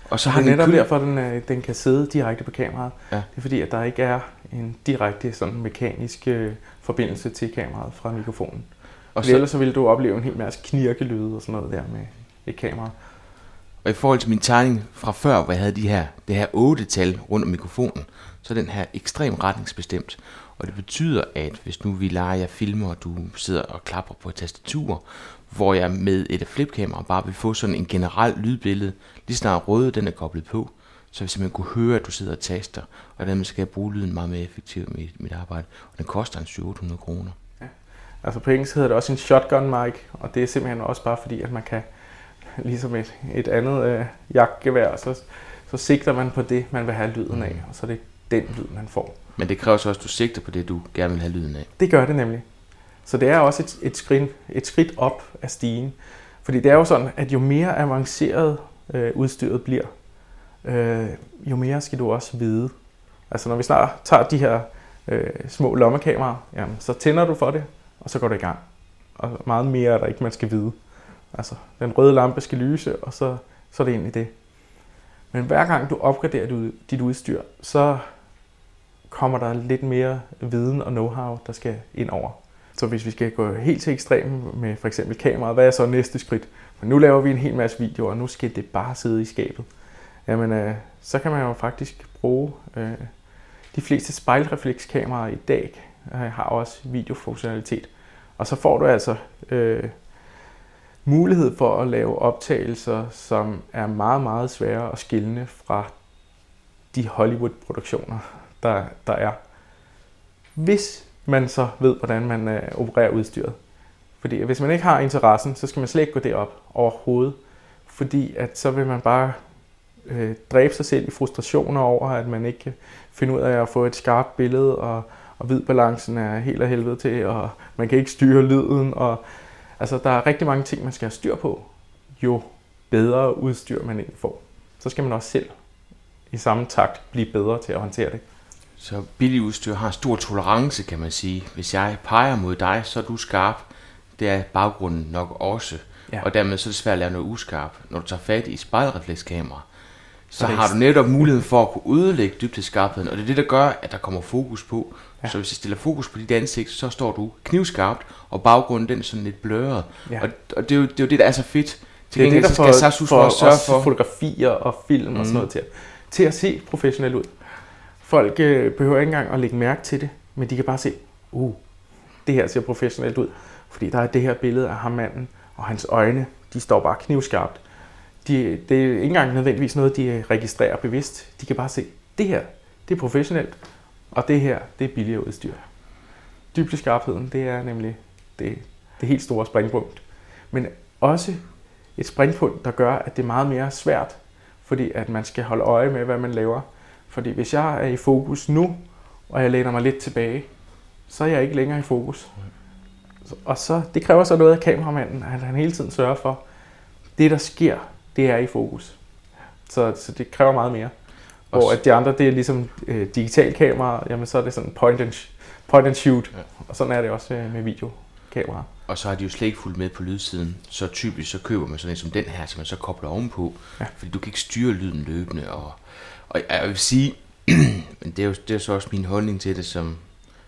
Og så har det er netop derfor, den, den kan sidde direkte på kameraet. Ja. Det er fordi, at der ikke er en direkte sådan mekanisk øh, forbindelse til kameraet fra mikrofonen. og, Og så, ellers så ville du opleve en hel masse knirkelyde og sådan noget der med et kamera. og i forhold til min tegning fra før, hvor jeg havde de her, det her 8-tal rundt om mikrofonen, så er den her ekstremt retningsbestemt. Og det betyder, at hvis nu vi leger, jeg filmer, og du sidder og klapper på et tastatur, hvor jeg med et flipkamera bare vil få sådan en generel lydbillede, lige snart røde den er koblet på, så jeg simpelthen kunne høre, at du sidder og taster, og dermed skal jeg bruge lyden meget mere effektivt i mit, arbejde. Og den koster en 700 kroner. Altså på engelsk hedder det også en shotgun mic, og det er simpelthen også bare fordi, at man kan, ligesom et, et andet øh, jagtgevær, så, så sigter man på det, man vil have lyden af, og så er det den lyd, man får. Men det kræver så også, at du sigter på det, du gerne vil have lyden af. Det gør det nemlig. Så det er også et, et, skridt, et skridt op af stigen. Fordi det er jo sådan, at jo mere avanceret øh, udstyret bliver, øh, jo mere skal du også vide. Altså når vi snart tager de her øh, små lommekameraer, jamen, så tænder du for det, og så går det i gang. Og meget mere er der ikke, man skal vide. Altså, den røde lampe skal lyse, og så, så er det egentlig det. Men hver gang du opgraderer dit udstyr, så kommer der lidt mere viden og know-how, der skal ind over. Så hvis vi skal gå helt til ekstremen med for eksempel kameraet, hvad er så næste skridt? For nu laver vi en hel masse videoer, og nu skal det bare sidde i skabet. Jamen, øh, så kan man jo faktisk bruge øh, de fleste spejlreflekskameraer i dag, øh, har også videofunktionalitet. Og så får du altså øh, mulighed for at lave optagelser, som er meget, meget svære at skille fra de Hollywood-produktioner, der, der er. Hvis man så ved, hvordan man øh, opererer udstyret. Fordi hvis man ikke har interessen, så skal man slet ikke gå derop overhovedet. Fordi at så vil man bare øh, dræbe sig selv i frustrationer over, at man ikke kan finde ud af at få et skarpt billede, og, og hvidbalancen er helt af helvede til, og man kan ikke styre lyden. Og, altså, der er rigtig mange ting, man skal have styr på, jo bedre udstyr man egentlig får. Så skal man også selv i samme takt blive bedre til at håndtere det. Så billig udstyr har stor tolerance, kan man sige. Hvis jeg peger mod dig, så er du skarp. Det er baggrunden nok også. Ja. Og dermed så er det svært at lave noget uskarp. Når du tager fat i spejlreflekskamera, så har du netop muligheden for at kunne udlægge dybdeskarpheden, og det er det, der gør, at der kommer fokus på. Ja. Så hvis jeg stiller fokus på dit ansigt, så står du knivskarpt, og baggrunden den er sådan lidt bløret. Ja. Og, og det, er jo, det er jo det, der er så fedt. Til det er det, der skal for, for, for, sørge for fotografier og film mm. og sådan mm. noget til, til at se professionelt ud. Folk øh, behøver ikke engang at lægge mærke til det, men de kan bare se, uh, det her ser professionelt ud. Fordi der er det her billede af ham manden, og hans øjne, de står bare knivskarpt. De, det er ikke engang nødvendigvis noget, de øh, registrerer bevidst. De kan bare se, det her, det er professionelt, og det her, det er billigere udstyr. Dybdeskarpheden, det er nemlig det, det helt store springpunkt. Men også et springpunkt, der gør, at det er meget mere svært, fordi at man skal holde øje med, hvad man laver. Fordi hvis jeg er i fokus nu, og jeg læner mig lidt tilbage, så er jeg ikke længere i fokus. Og så, det kræver så noget af kameramanden, at han hele tiden sørger for, det der sker, det er i fokus. Så, så det kræver meget mere. Hvor at de andre, det er ligesom øh, digital kamera, jamen så er det sådan point and, point and shoot. Ja. Og sådan er det også med, med videokamera. Og så har de jo slet ikke fulgt med på lydsiden. Så typisk så køber man sådan en som den her, som man så kobler ovenpå. Ja. Fordi du kan ikke styre lyden løbende. Og, og jeg vil sige, men det er, jo, det er så også min holdning til det, som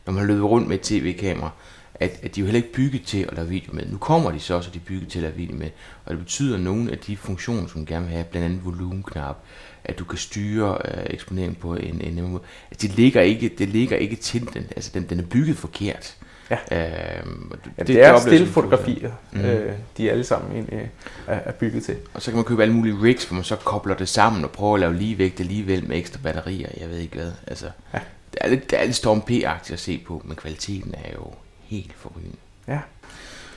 når man løber rundt med et tv-kamera, at, at de er jo heller ikke bygget til at lave video med. Nu kommer de så også, at de er bygget til at lave video med. Og det betyder, at nogle af de funktioner, som du gerne vil have, blandt andet volumenknap, at du kan styre øh, eksponeringen på en, en måde. Altså, det ligger ikke, det ligger ikke til den. Altså, den, den er bygget forkert. Ja. Øhm, det, ja, det, det er stillefotografier, mm. øh, de alle sammen egentlig er, er bygget til. Og så kan man købe alle mulige rigs, hvor man så kobler det sammen og prøver at lave ligevægt alligevel med ekstra batterier, jeg ved ikke hvad. Altså, ja. det, er lidt, det er lidt Storm P-agtigt at se på, men kvaliteten er jo helt forrygende. Ja.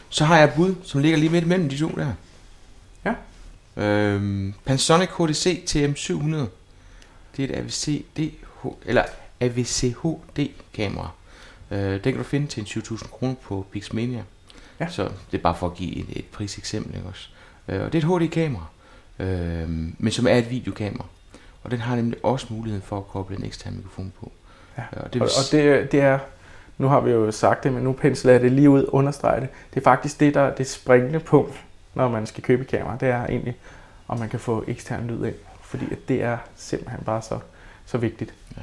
Så har jeg et bud, som ligger lige midt imellem de to der. Ja. Øhm, Panasonic HDC TM700. Det er et AVC D, eller AVCHD kamera. Øh, den kan du finde til en 20.000 kroner på Pixmania. Ja. Så det er bare for at give et, et priseksempel. Ikke også? Øh, og det er et HD-kamera, øh, men som er et videokamera. Og den har nemlig også muligheden for at koble en ekstern mikrofon på. Ja. Og, det, og, og det, det er, nu har vi jo sagt det, men nu pensler jeg det lige ud, understreger det. Det er faktisk det, der er det springende punkt, når man skal købe kamera. Det er egentlig, om man kan få ekstern lyd ind. Fordi det er simpelthen bare så, så vigtigt. Ja.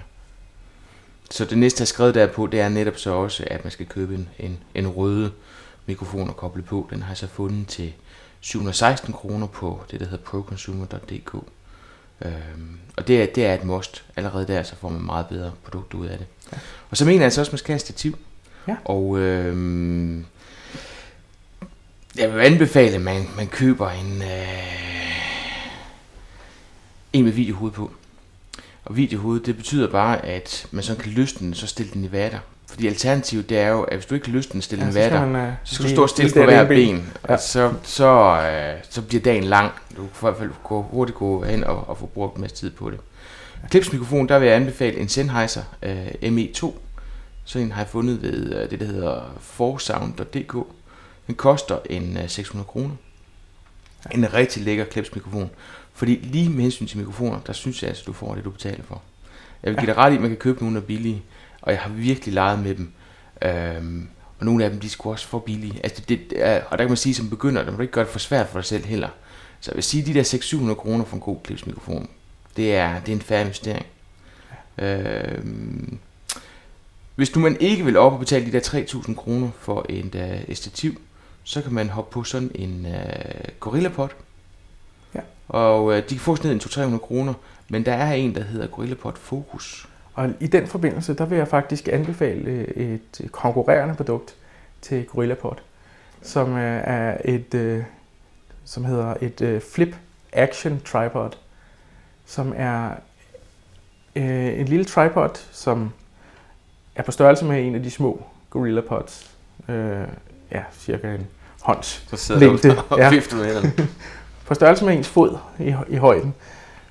Så det næste, jeg har skrevet derpå, det er netop så også, at man skal købe en, en, en røde mikrofon og koble på. Den har jeg så fundet til 716 kroner på det, der hedder proconsumer.dk. Øhm, og det er, det er et must. Allerede der, så får man meget bedre produkter ud af det. Ja. Og så mener jeg altså også, at man skal have stativ. Ja. Og øhm, jeg vil anbefale, at man, man køber en, øh, en med videohoved på. Og videohoved, det betyder bare, at man så kan løsne den, så stille den i vater. Fordi alternativet, det er jo, at hvis du ikke kan løsne den, stille ja, den i vater, man, uh, så skal du stå stille på hver ben, ben ja. og så, så, uh, så bliver dagen lang. Du kan i hvert fald gå, hurtigt gå hen og, og få brugt en masse tid på det. Klipsmikrofon, der vil jeg anbefale en Sennheiser uh, ME2. Så en har jeg fundet ved uh, det, der hedder forsound.dk. Den koster en uh, 600 kroner. En rigtig lækker klipsmikrofon. Fordi lige med hensyn til mikrofoner, der synes jeg altså, du får det, du betaler for. Jeg vil give dig ret i, at man kan købe nogle, der er billige. Og jeg har virkelig leget med dem. Øhm, og nogle af dem, de skulle også for billige. Altså, det, det er, og der kan man sige, som begynder, der må du ikke gøre det for svært for dig selv heller. Så jeg vil sige, at de der 600-700 kroner for en god klipsmikrofon, det er, det er en færre investering. Øhm, hvis du man ikke vil op og betale de der 3.000 kroner for øh, et uh, stativ, så kan man hoppe på sådan en uh, GorillaPod. Ja. Og uh, de kan få sådan en 200-300 kroner, men der er en, der hedder GorillaPod Focus. Og i den forbindelse, der vil jeg faktisk anbefale et konkurrerende produkt til GorillaPod, som er et, som hedder et Flip Action Tripod, som er en lille tripod, som er på størrelse med en af de små Gorilla Pods. Ja, cirka en hånds Så sidder længde. Du og ja. på størrelse med ens fod i, i højden.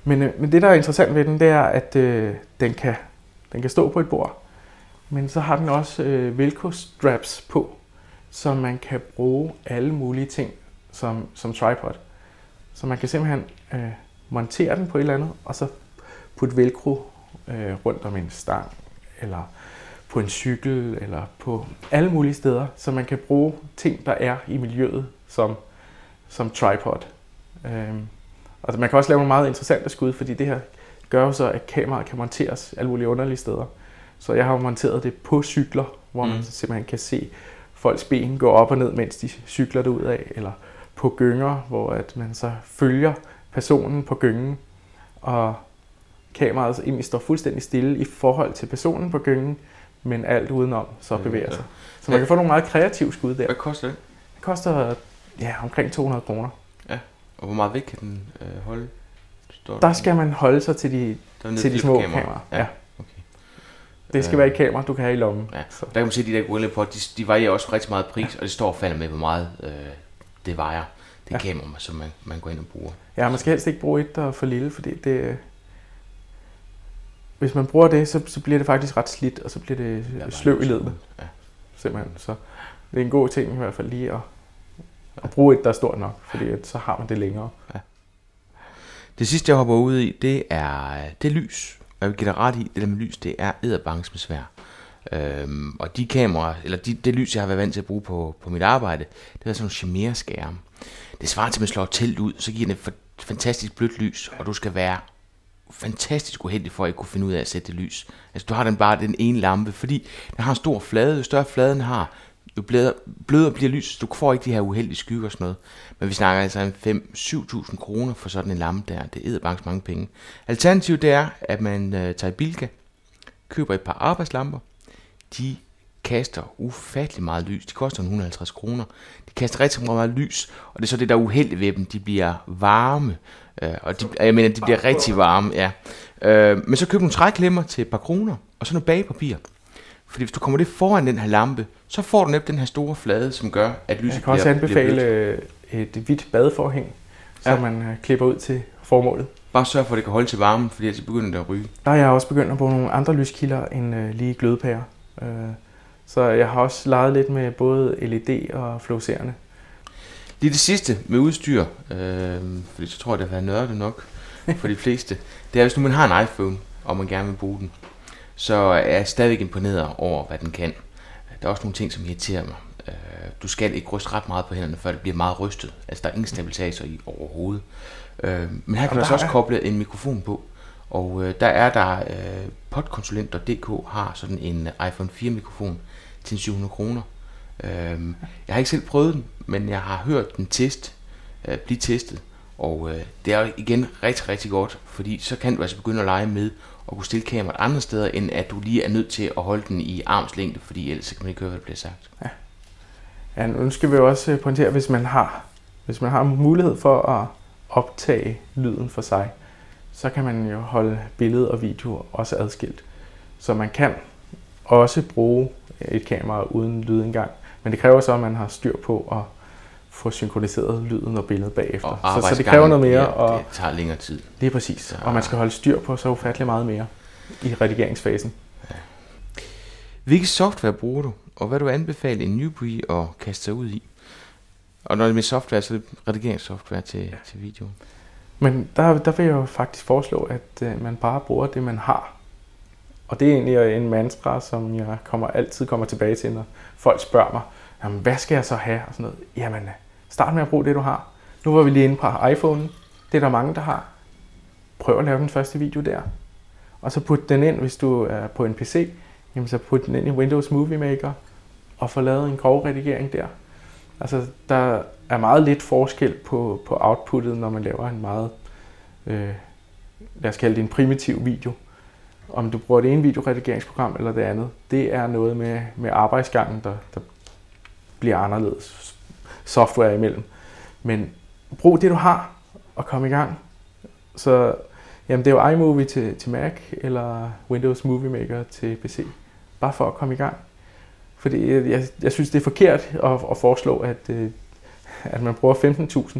Men, øh, men det, der er interessant ved den, det er, at øh, den, kan, den kan stå på et bord. Men så har den også øh, velcro straps på, så man kan bruge alle mulige ting som, som tripod. Så man kan simpelthen øh, montere den på et eller andet, og så putte velcro øh, rundt om en stang, eller på en cykel, eller på alle mulige steder, så man kan bruge ting, der er i miljøet som, som tripod. Øhm, og man kan også lave nogle meget interessante skud, fordi det her gør jo så, at kameraet kan monteres alle mulige underlige steder. Så jeg har jo monteret det på cykler, hvor mm. man simpelthen kan se folks ben gå op og ned, mens de cykler det ud af, eller på gynger, hvor at man så følger personen på gyngen, og kameraet egentlig står fuldstændig stille i forhold til personen på gyngen, men alt udenom så bevæger sig. Så man kan få nogle meget kreative skud der. Hvad koster det? Det koster ja, omkring 200 kroner. Og hvor meget vægt kan den øh, holde? Står der skal man holde sig til de, til de små kameraer. kameraer. Ja. ja. Okay. Det skal øh, være et kamera, du kan have i lommen. Ja. Så. Der kan man se, at de der Gorilla Pod, de, de varierer også rigtig meget pris, ja. og det står falder med, hvor meget øh, det vejer. Det ja. kamera, som man, man går ind og bruger. Ja, man skal helst ikke bruge et, der er for lille, fordi det, hvis man bruger det, så, så bliver det faktisk ret slidt, og så bliver det ja, sløv i ledet. Ja. Simpelthen. Så det er en god ting i hvert fald lige at, og bruge et, der er stort nok, fordi så har man det længere. Ja. Det sidste, jeg hopper ud i, det er det lys. Jeg vil give dig ret i, det der med lys, det er æderbanks med svær. Øhm, og de kameraer, eller de, det lys, jeg har været vant til at bruge på, på mit arbejde, det er sådan nogle chimere-skærme. Det svarer til, at man slår telt ud, så giver det et fantastisk blødt lys, og du skal være fantastisk uheldig for at ikke kunne finde ud af at sætte det lys. Altså du har den bare den ene lampe, fordi den har en stor flade, jo større fladen har, jo blødere, blødere bliver lys, du får ikke de her uheldige skygger og sådan noget. Men vi snakker altså om 5-7.000 kroner for sådan en lampe der, det er bare mange penge. Alternativet det er, at man øh, tager i Bilka, køber et par arbejdslamper, de kaster ufattelig meget lys. De koster 150 kroner. De kaster rigtig meget lys, og det er så det, der er uheldigt ved dem. De bliver varme, øh, og de, jeg mener, de bliver rigtig varme, ja. Øh, men så køb nogle træklemmer til et par kroner, og så noget bagepapir. Fordi hvis du kommer det foran den her lampe, så får du netop den her store flade, som gør, at lyset Jeg kan også bliver, anbefale bliver et hvidt badeforhæng, som ja. man øh, klipper ud til formålet. Bare sørg for, at det kan holde til varmen, fordi ellers begynder det at ryge. Der er jeg også begyndt at bruge nogle andre lyskilder end øh, lige glødepærer. Øh, så jeg har også leget lidt med både LED og fluorescerende. Lige det sidste med udstyr, øh, fordi så tror jeg, det har været nørdet nok for de fleste, det er, hvis nu man har en iPhone, og man gerne vil bruge den, så er jeg stadigvæk imponeret over, hvad den kan. Der er også nogle ting, som irriterer mig. Øh, du skal ikke ryste ret meget på hænderne, før det bliver meget rystet. Altså, der er ingen stabilisator i overhovedet. Øh, men her kan du også koble en mikrofon på. Og øh, der er der, øh, podkonsulent.dk har sådan en iPhone 4 mikrofon, til 700 kroner. Øhm, jeg har ikke selv prøvet den, men jeg har hørt den test, øh, blive testet, og øh, det er igen rigtig, rigtig godt, fordi så kan du altså begynde at lege med og kunne stille kameraet andre steder, end at du lige er nødt til at holde den i armslængde, fordi ellers kan man ikke høre, hvad der bliver sagt. Ja. Ja, nu skal vi også øh, pointere, hvis man har, hvis man har mulighed for at optage lyden for sig, så kan man jo holde billede og video også adskilt. Så man kan også bruge et kamera uden lydindgang. Men det kræver så, at man har styr på at få synkroniseret lyden og billedet bagefter. Og så, så det kræver noget mere. Ja, og det tager længere tid. Lige præcis. Så- Og man skal holde styr på så ufattelig meget mere i redigeringsfasen. Hvilke software bruger du, og hvad du anbefaler en newbie at kaste sig ud i? Og når det er med software, så er det redigeringssoftware til, ja. til video. Men der, der vil jeg jo faktisk foreslå, at øh, man bare bruger det, man har. Og det er egentlig en mantra, som jeg kommer, altid kommer tilbage til, når folk spørger mig, Jamen, hvad skal jeg så have? Og sådan noget. Jamen, start med at bruge det, du har. Nu var vi lige inde på iPhone. Det er der mange, der har. Prøv at lave den første video der. Og så put den ind, hvis du er på en PC. Jamen, så put den ind i Windows Movie Maker og få lavet en grov redigering der. Altså, der er meget lidt forskel på, på outputtet, når man laver en meget, øh, lad os kalde det en primitiv video. Om du bruger det ene videoredigeringsprogram eller det andet, det er noget med, med arbejdsgangen, der, der bliver anderledes software imellem. Men brug det, du har, og kom i gang. Så jamen, det er jo iMovie til, til Mac, eller Windows Movie Maker til PC. Bare for at komme i gang. Fordi jeg, jeg, jeg synes, det er forkert at, at foreslå, at, øh, at man bruger 15.000,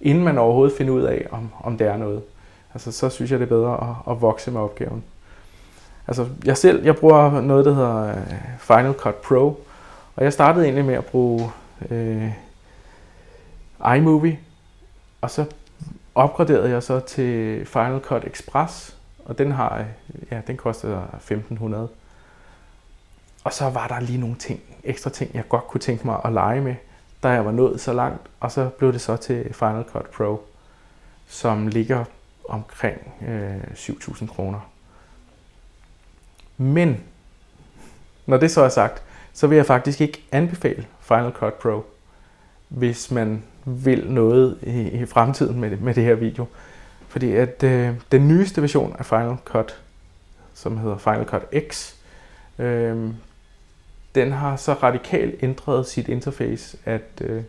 inden man overhovedet finder ud af, om, om det er noget. Altså, så synes jeg, det er bedre at, at vokse med opgaven. Altså, jeg selv, jeg bruger noget, der hedder øh, Final Cut Pro, og jeg startede egentlig med at bruge øh, iMovie, og så opgraderede jeg så til Final Cut Express, og den har, ja, den koster 1500. Og så var der lige nogle ting, ekstra ting, jeg godt kunne tænke mig at lege med, da jeg var nået så langt, og så blev det så til Final Cut Pro, som ligger omkring øh, 7.000 kroner. Men, når det så er sagt, så vil jeg faktisk ikke anbefale Final Cut Pro, hvis man vil noget i, i fremtiden med, med det her video. Fordi at øh, den nyeste version af Final Cut, som hedder Final Cut X, øh, den har så radikalt ændret sit interface, at øh,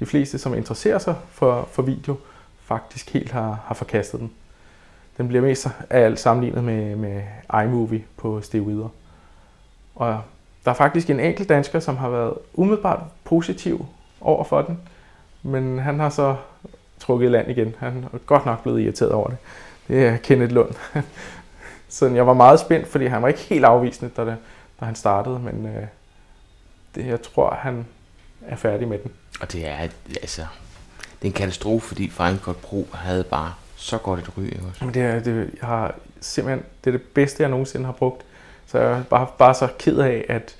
de fleste, som interesserer sig for, for video, faktisk helt har, har forkastet den. Den bliver mest af alt sammenlignet med, med iMovie på steroider. Og der er faktisk en enkelt dansker, som har været umiddelbart positiv over for den, men han har så trukket i land igen. Han er godt nok blevet irriteret over det. Det er Kenneth Lund. så jeg var meget spændt, fordi han var ikke helt afvisende, da, det, da han startede, men øh, det, jeg tror, han er færdig med den. Og det er, altså, det er en katastrofe, fordi Cut Pro havde bare så godt et ry. Også? Men det er, det, jeg har simpelthen, det er det bedste, jeg nogensinde har brugt. Så jeg er bare, bare så ked af at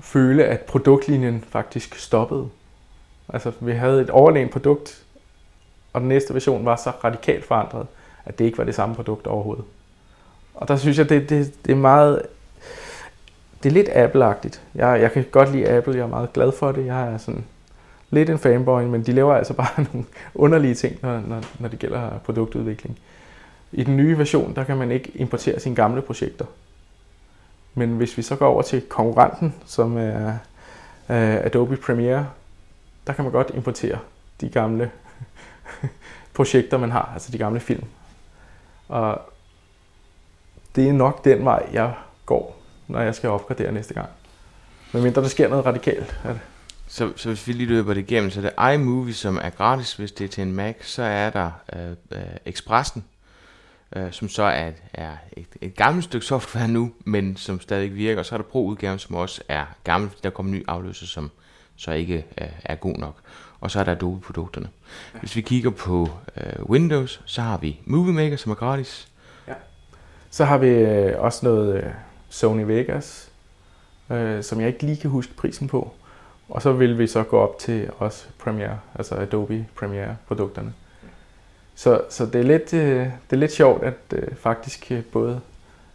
føle, at produktlinjen faktisk stoppede. Altså, vi havde et overlegen produkt, og den næste version var så radikalt forandret, at det ikke var det samme produkt overhovedet. Og der synes jeg, det, det, det er meget... Det er lidt Apple-agtigt. Jeg, jeg kan godt lide Apple, jeg er meget glad for det. Jeg er sådan lidt en fanboy, men de laver altså bare nogle underlige ting, når, når, når det gælder produktudvikling. I den nye version, der kan man ikke importere sine gamle projekter. Men hvis vi så går over til konkurrenten, som er uh, Adobe Premiere, der kan man godt importere de gamle projekter, man har, altså de gamle film. Og det er nok den vej, jeg går, når jeg skal opgradere næste gang. Men mindre der sker noget radikalt. Er det. Så, så hvis vi lige løber det igennem, så er det iMovie, som er gratis, hvis det er til en Mac. Så er der øh, øh, Expressen, øh, som så er, er et, et gammelt stykke software nu, men som stadig virker. Og så er der Pro-udgaven, som også er gammel, fordi der kommer ny afløser, som så ikke øh, er god nok. Og så er der Adobe-produkterne. Ja. Hvis vi kigger på øh, Windows, så har vi Movie Maker, som er gratis. Ja. Så har vi øh, også noget øh, Sony Vegas, øh, som jeg ikke lige kan huske prisen på. Og så vil vi så gå op til også Premiere, altså Adobe Premiere-produkterne. Så, så det, er lidt, øh, det er lidt sjovt, at øh, faktisk øh, både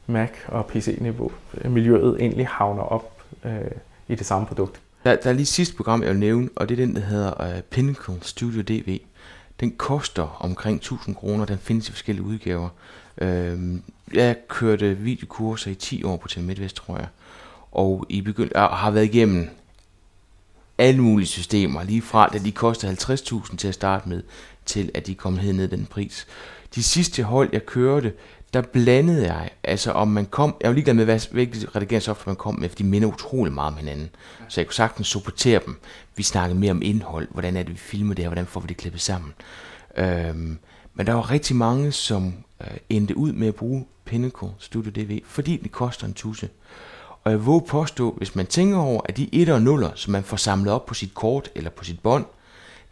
Mac og PC-niveau, øh, miljøet egentlig havner op øh, i det samme produkt. Der, der er lige sidste program, jeg vil nævne, og det er den, der hedder uh, Pinnacle Studio DV. Den koster omkring 1000 kroner, den findes i forskellige udgaver. Uh, jeg kørte videokurser i 10 år på TV MidtVest, tror jeg. Og I begynd, og har været igennem alle mulige systemer, lige fra da de koster 50.000 til at starte med, til at de kom helt ned den pris. De sidste hold, jeg kørte, der blandede jeg, altså om man kom, jeg var ligeglad med, hvad, redigeringssoftware man kom med, for de minder utrolig meget om hinanden. Så jeg kunne sagtens supportere dem. Vi snakkede mere om indhold, hvordan er det, vi filmer det her, hvordan får vi det klippet sammen. Øhm, men der var rigtig mange, som øh, endte ud med at bruge Pinnacle Studio DV, fordi det koster en tusse. Og jeg våger påstå, hvis man tænker over, at de 1 og 0, som man får samlet op på sit kort eller på sit bånd,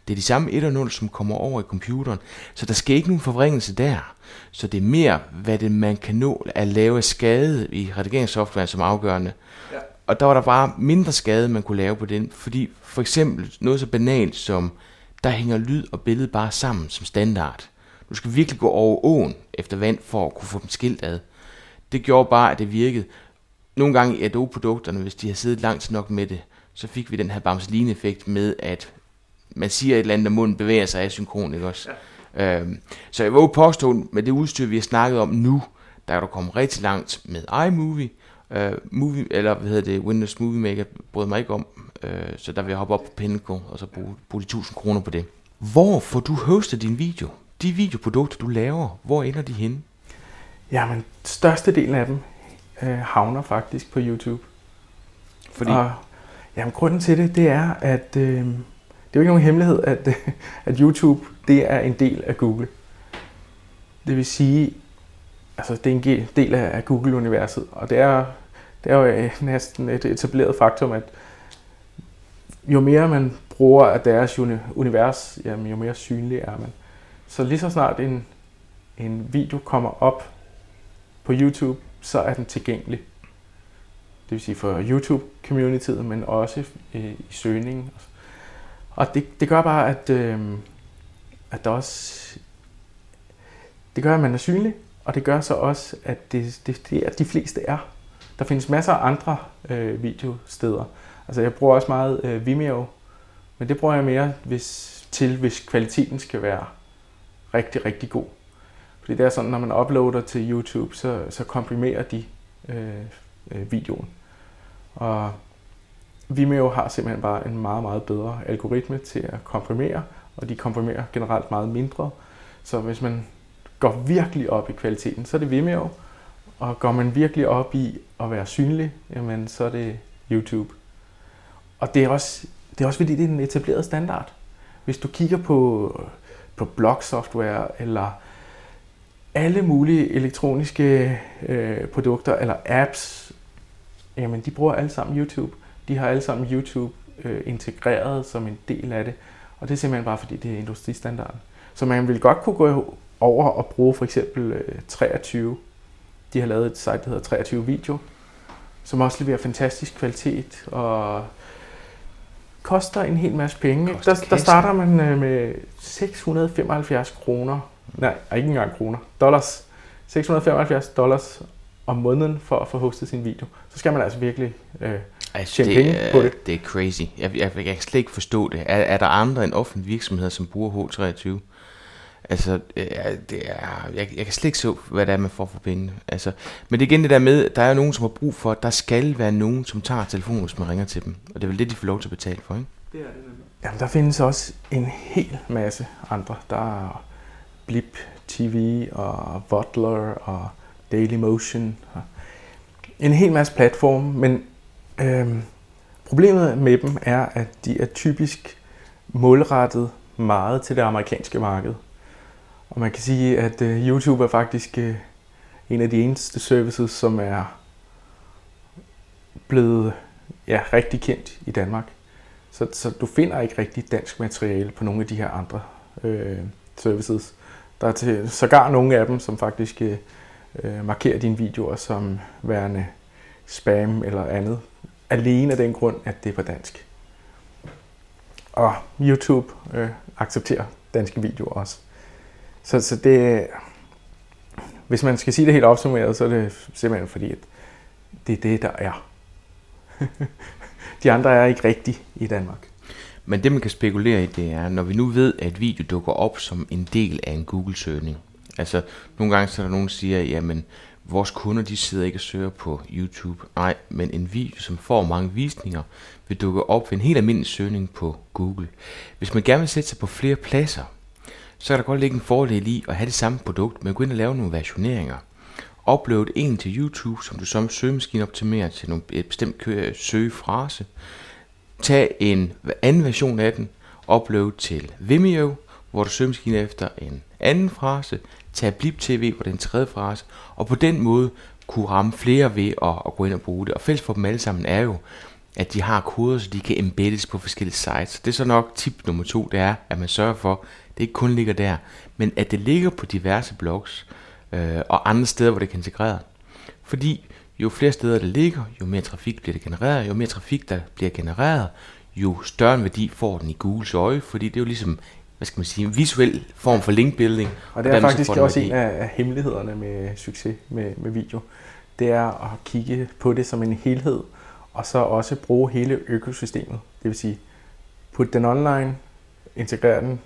det er de samme 1 og 0, som kommer over i computeren. Så der skal ikke nogen forvrængelse der. Så det er mere, hvad det man kan nå at lave skade i redigeringssoftware som afgørende. Ja. Og der var der bare mindre skade, man kunne lave på den. Fordi for eksempel noget så banalt som, der hænger lyd og billede bare sammen som standard. Du skal virkelig gå over åen efter vand for at kunne få dem skilt ad. Det gjorde bare, at det virkede. Nogle gange i Adobe-produkterne, hvis de har siddet langt nok med det, så fik vi den her Bamseline-effekt med, at man siger et eller andet, og munden bevæger sig asynkron, ikke også? Ja. Øhm, så jeg vil påstå, med det udstyr, vi har snakket om nu, der er du kommet rigtig langt med iMovie, uh, movie, eller hvad hedder det, Windows Movie Maker, brød mig ikke om, uh, så der vil jeg hoppe op på Pinnacle, og så bruge, bruge de 1000 kroner på det. Hvor får du hostet din video? De videoprodukter, du laver, hvor ender de henne? Jamen, størstedelen af dem øh, havner faktisk på YouTube. Fordi? Og, jamen, grunden til det, det er, at øh, det er jo ikke nogen hemmelighed, at, at YouTube, det er en del af Google. Det vil sige, altså det er en del af Google-universet, og det er, det er jo øh, næsten et etableret faktum, at jo mere man bruger af deres univers, jamen, jo mere synlig er man. Så lige så snart en, en video kommer op på YouTube, så er den tilgængelig. Det vil sige for YouTube-communityet, men også øh, i, i søgningen. Og det, det gør bare, at, øh, at der også... Det gør, at man er synlig, og det gør så også, at det, det, det er, de fleste er. Der findes masser af andre øh, videosteder. Altså jeg bruger også meget øh, Vimeo, men det bruger jeg mere hvis, til, hvis kvaliteten skal være rigtig, rigtig god. Fordi det er sådan, når man uploader til YouTube, så, så komprimerer de øh, øh, videoen. Og Vimeo har simpelthen bare en meget, meget bedre algoritme til at komprimere, og de komprimerer generelt meget mindre. Så hvis man går virkelig op i kvaliteten, så er det Vimeo, og går man virkelig op i at være synlig, jamen så er det YouTube. Og det er også, det er også fordi, det er en etableret standard. Hvis du kigger på på blog-software eller alle mulige elektroniske øh, produkter eller apps, jamen de bruger alle sammen YouTube. De har alle sammen YouTube øh, integreret som en del af det, og det er simpelthen bare fordi det er industristandarden. Så man vil godt kunne gå over og bruge for eksempel øh, 23. De har lavet et site, der hedder 23 Video, som også leverer fantastisk kvalitet og koster en hel masse penge. Der, der starter man øh, med 675 kroner. Nej, ikke engang kroner. Dollars. 675 dollars om måneden for at få hostet sin video. Så skal man altså virkelig øh, altså, tjene det, penge på det. Det er crazy. Jeg, jeg, jeg kan slet ikke forstå det. Er, er der andre end offentlige virksomheder, som bruger H23? Altså, det er, jeg, jeg kan slet ikke så, hvad det er, man får for pengene. Altså, men det er igen det der med, der er jo nogen, som har brug for, at der skal være nogen, som tager telefonen, hvis man ringer til dem. Og det er vel det, de får lov til at betale for, ikke? Det er det nemlig. Jamen, der findes også en hel masse andre. Der er Blip TV og Butler og Dailymotion. Og en hel masse platforme, men øhm, problemet med dem er, at de er typisk målrettet meget til det amerikanske marked. Og man kan sige, at øh, YouTube er faktisk øh, en af de eneste services, som er blevet ja, rigtig kendt i Danmark. Så, så du finder ikke rigtig dansk materiale på nogle af de her andre øh, services. Der er til, sågar nogle af dem, som faktisk øh, øh, markere dine videoer som værende spam eller andet. Alene af den grund, at det er på dansk. Og YouTube øh, accepterer danske videoer også. Så, så det, hvis man skal sige det helt opsummeret, så er det simpelthen fordi, at det er det, der er. De andre er ikke rigtigt i Danmark. Men det man kan spekulere i, det er, når vi nu ved, at video dukker op som en del af en Google-søgning. Altså, nogle gange så er der nogen, der siger, jamen, vores kunder, de sidder ikke og søger på YouTube. Nej, men en video, som får mange visninger, vil dukke op ved en helt almindelig søgning på Google. Hvis man gerne vil sætte sig på flere pladser, så kan der godt ligge en fordel i at have det samme produkt, men gå ind og lave nogle versioneringer. Upload en til YouTube, som du som søgemaskine optimerer til nogle, et bestemt søgefrase. Tag en anden version af den, upload til Vimeo, hvor du søgemaskine efter en anden frase, tag Blip TV, hvor det er en tredje frase, og på den måde kunne ramme flere ved at, at gå ind og bruge det. Og fælles for dem alle sammen er jo, at de har koder, så de kan embeddes på forskellige sites. Det er så nok tip nummer to, det er, at man sørger for, at det ikke kun ligger der, men at det ligger på diverse blogs øh, og andre steder, hvor det kan integrere. Fordi jo flere steder det ligger, jo mere trafik bliver det genereret, jo mere trafik der bliver genereret, jo større en værdi får den i Googles øje, fordi det er jo ligesom hvad skal man sige, en visuel form for linkbuilding. Og det er faktisk også en af, af hemmelighederne med succes med, med video. Det er at kigge på det som en helhed, og så også bruge hele økosystemet. Det vil sige, put den online, integrere den,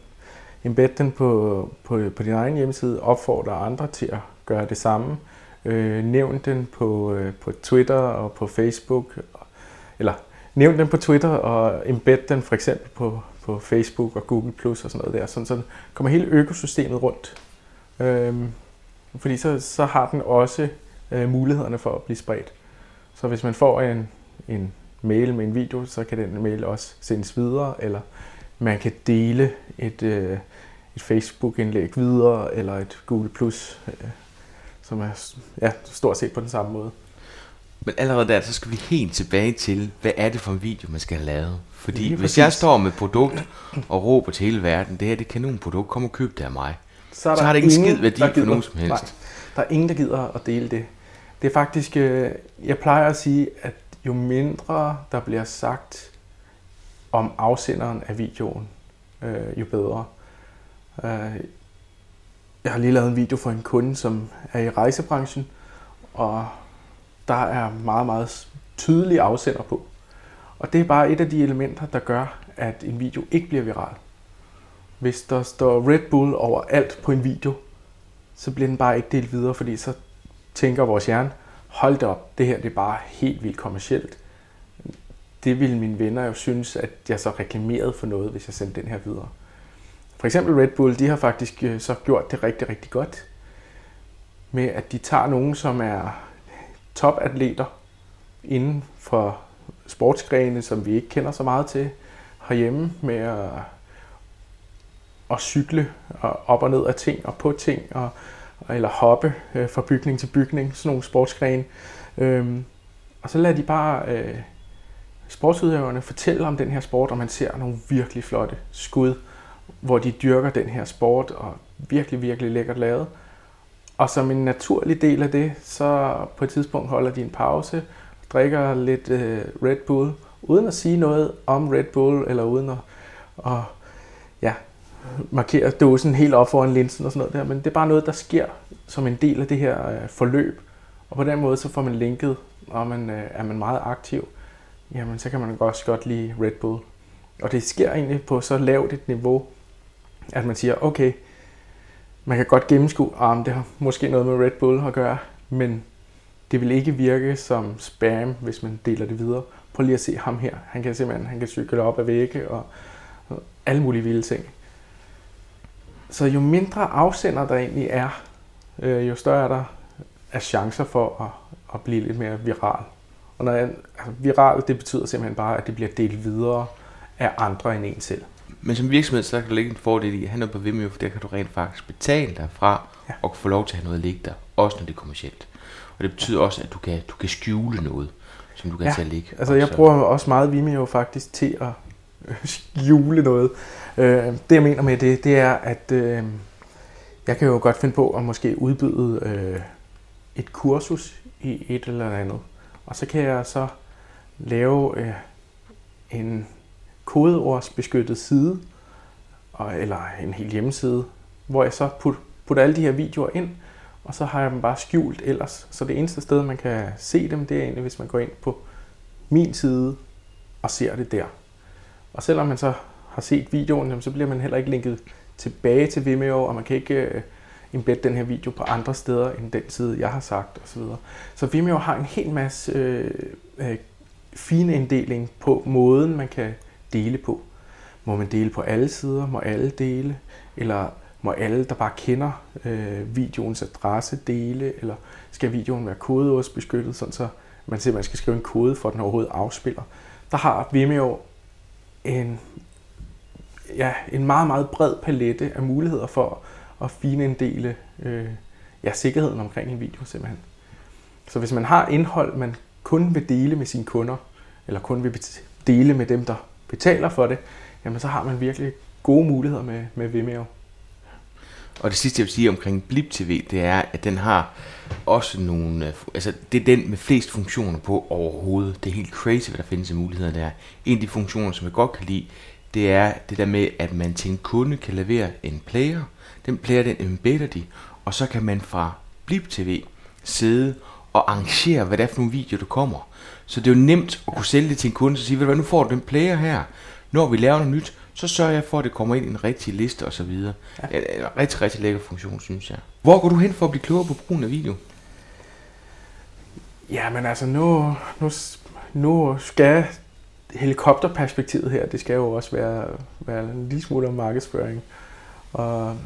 embed den på, på, på din egen hjemmeside, opfordre andre til at gøre det samme. Øh, nævn den på, øh, på Twitter og på Facebook, eller nævn den på Twitter og embed den for eksempel på, på Facebook og Google Plus og sådan noget der, sådan, så kommer hele økosystemet rundt. Øhm, fordi så, så har den også øh, mulighederne for at blive spredt. Så hvis man får en, en mail med en video, så kan den mail også sendes videre, eller man kan dele et, øh, et Facebook-indlæg videre, eller et Google Plus, øh, som er ja, stort set på den samme måde. Men allerede der, så skal vi helt tilbage til, hvad er det for en video, man skal have lavet? Fordi hvis præcis. jeg står med produkt og råber til hele verden, det her det er kanonprodukt, kom og køb det af mig. Så, er så har det ingen skid værdi for nogen som helst. Nej, der er ingen, der gider at dele det. Det er faktisk, øh, jeg plejer at sige, at jo mindre der bliver sagt om afsenderen af videoen, øh, jo bedre. Øh, jeg har lige lavet en video for en kunde, som er i rejsebranchen, og der er meget, meget tydelige afsender på. Og det er bare et af de elementer, der gør, at en video ikke bliver viral. Hvis der står Red Bull over alt på en video, så bliver den bare ikke delt videre, fordi så tænker vores hjerne, hold da op, det her det er bare helt vildt kommercielt. Det ville mine venner jo synes, at jeg så reklamerede for noget, hvis jeg sendte den her videre. For eksempel Red Bull, de har faktisk øh, så gjort det rigtig, rigtig godt med, at de tager nogen, som er topatleter inden for sportsgrene, som vi ikke kender så meget til herhjemme, med at, at cykle op og ned af ting og på ting, og, eller hoppe øh, fra bygning til bygning, sådan nogle sportsgrene. Øhm, og så lader de bare øh, sportsudøverne fortælle om den her sport, og man ser nogle virkelig flotte skud, hvor de dyrker den her sport, og virkelig, virkelig lækkert lavet. Og som en naturlig del af det, så på et tidspunkt holder de en pause, drikker lidt øh, Red Bull, uden at sige noget om Red Bull, eller uden at, at ja, markere dåsen helt op foran linsen og sådan noget der. Men det er bare noget, der sker som en del af det her øh, forløb. Og på den måde, så får man linket, og man, øh, er man meget aktiv, jamen så kan man også godt lide Red Bull. Og det sker egentlig på så lavt et niveau, at man siger, okay, man kan godt gennemskue, at ah, det har måske noget med Red Bull at gøre, men det vil ikke virke som spam, hvis man deler det videre. Prøv lige at se ham her. Han kan simpelthen han kan cykle op ad vægge og, og alle mulige vilde ting. Så jo mindre afsender der egentlig er, øh, jo større er der er chancer for at, at blive lidt mere viral. Og når jeg, altså, viral, det betyder simpelthen bare, at det bliver delt videre af andre end en selv. Men som virksomhed, så kan du lægge en fordel i at have noget på Vimeo, for der kan du rent faktisk betale derfra, ja. og få lov til at have noget at ligge der, også når det er kommercielt. Og det betyder også, at du kan, du kan skjule noget, som du kan ja. tage ligge. Altså jeg bruger også meget Vimeo faktisk til at øh, skjule noget. Øh, det jeg mener med det, det er, at øh, jeg kan jo godt finde på at måske udbyde øh, et kursus i et eller andet. Og så kan jeg så lave øh, en kodeordsbeskyttet side, og, eller en hel hjemmeside, hvor jeg så putter, putter alle de her videoer ind, og så har jeg dem bare skjult ellers. Så det eneste sted, man kan se dem, det er egentlig, hvis man går ind på min side og ser det der. Og selvom man så har set videoen, så bliver man heller ikke linket tilbage til Vimeo, og man kan ikke øh, embedde den her video på andre steder end den side, jeg har sagt osv. Så Vimeo har en hel masse øh, øh, fine inddeling på måden, man kan dele på. Må man dele på alle sider? Må alle dele? Eller må alle, der bare kender øh, videoens adresse, dele, eller skal videoen være kodeordsbeskyttet, sådan så man simpelthen skal skrive en kode, for at den overhovedet afspiller. Der har Vimeo en, ja, en meget, meget bred palette af muligheder for at finindele øh, ja, sikkerheden omkring en video simpelthen. Så hvis man har indhold, man kun vil dele med sine kunder, eller kun vil dele med dem, der betaler for det, jamen så har man virkelig gode muligheder med, med Vimeo. Og det sidste, jeg vil sige omkring Blip TV, det er, at den har også nogle... Øh, altså, det er den med flest funktioner på overhovedet. Det er helt crazy, hvad der findes af muligheder der. En af de funktioner, som jeg godt kan lide, det er det der med, at man til en kunde kan levere en player. Den player, den embedder de, og så kan man fra Blip TV sidde og arrangere, hvad det er for nogle videoer, der kommer. Så det er jo nemt at kunne sælge det til en kunde, og sige, hvad nu får du den player her. Når vi laver noget nyt, så sørger jeg for, at det kommer ind i en rigtig liste osv. Ja. En rigtig, rigtig lækker funktion, synes jeg. Hvor går du hen for at blive klogere på brugen af video? Ja, men altså nu, nu, nu skal helikopterperspektivet her, det skal jo også være, være en lille smule om markedsføring. Og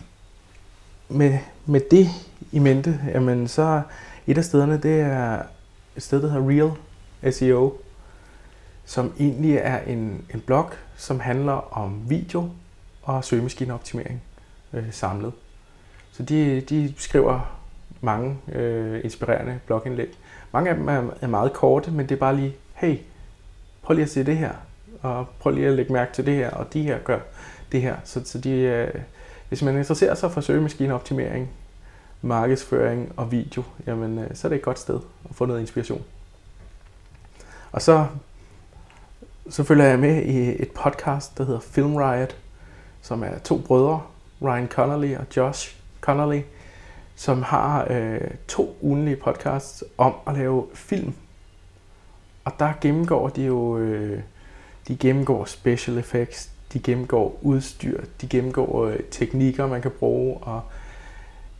med, med det i mente, jamen så et af stederne, det er et sted, der hedder Real SEO, som egentlig er en, en blog, som handler om video og søgemaskineoptimering øh, samlet. Så de, de skriver mange øh, inspirerende blogindlæg. Mange af dem er, er meget korte, men det er bare lige, hey, prøv lige at se det her, og prøv lige at lægge mærke til det her, og de her gør det her. Så, så de, øh, hvis man interesserer sig for søgemaskineoptimering, markedsføring og video, jamen, øh, så er det et godt sted at få noget inspiration. Og så så følger jeg med i et podcast, der hedder Film Riot, som er to brødre, Ryan Connolly og Josh Connolly, som har øh, to ugenlige podcasts om at lave film. Og der gennemgår de jo, øh, de gennemgår special effects, de gennemgår udstyr, de gennemgår øh, teknikker, man kan bruge, og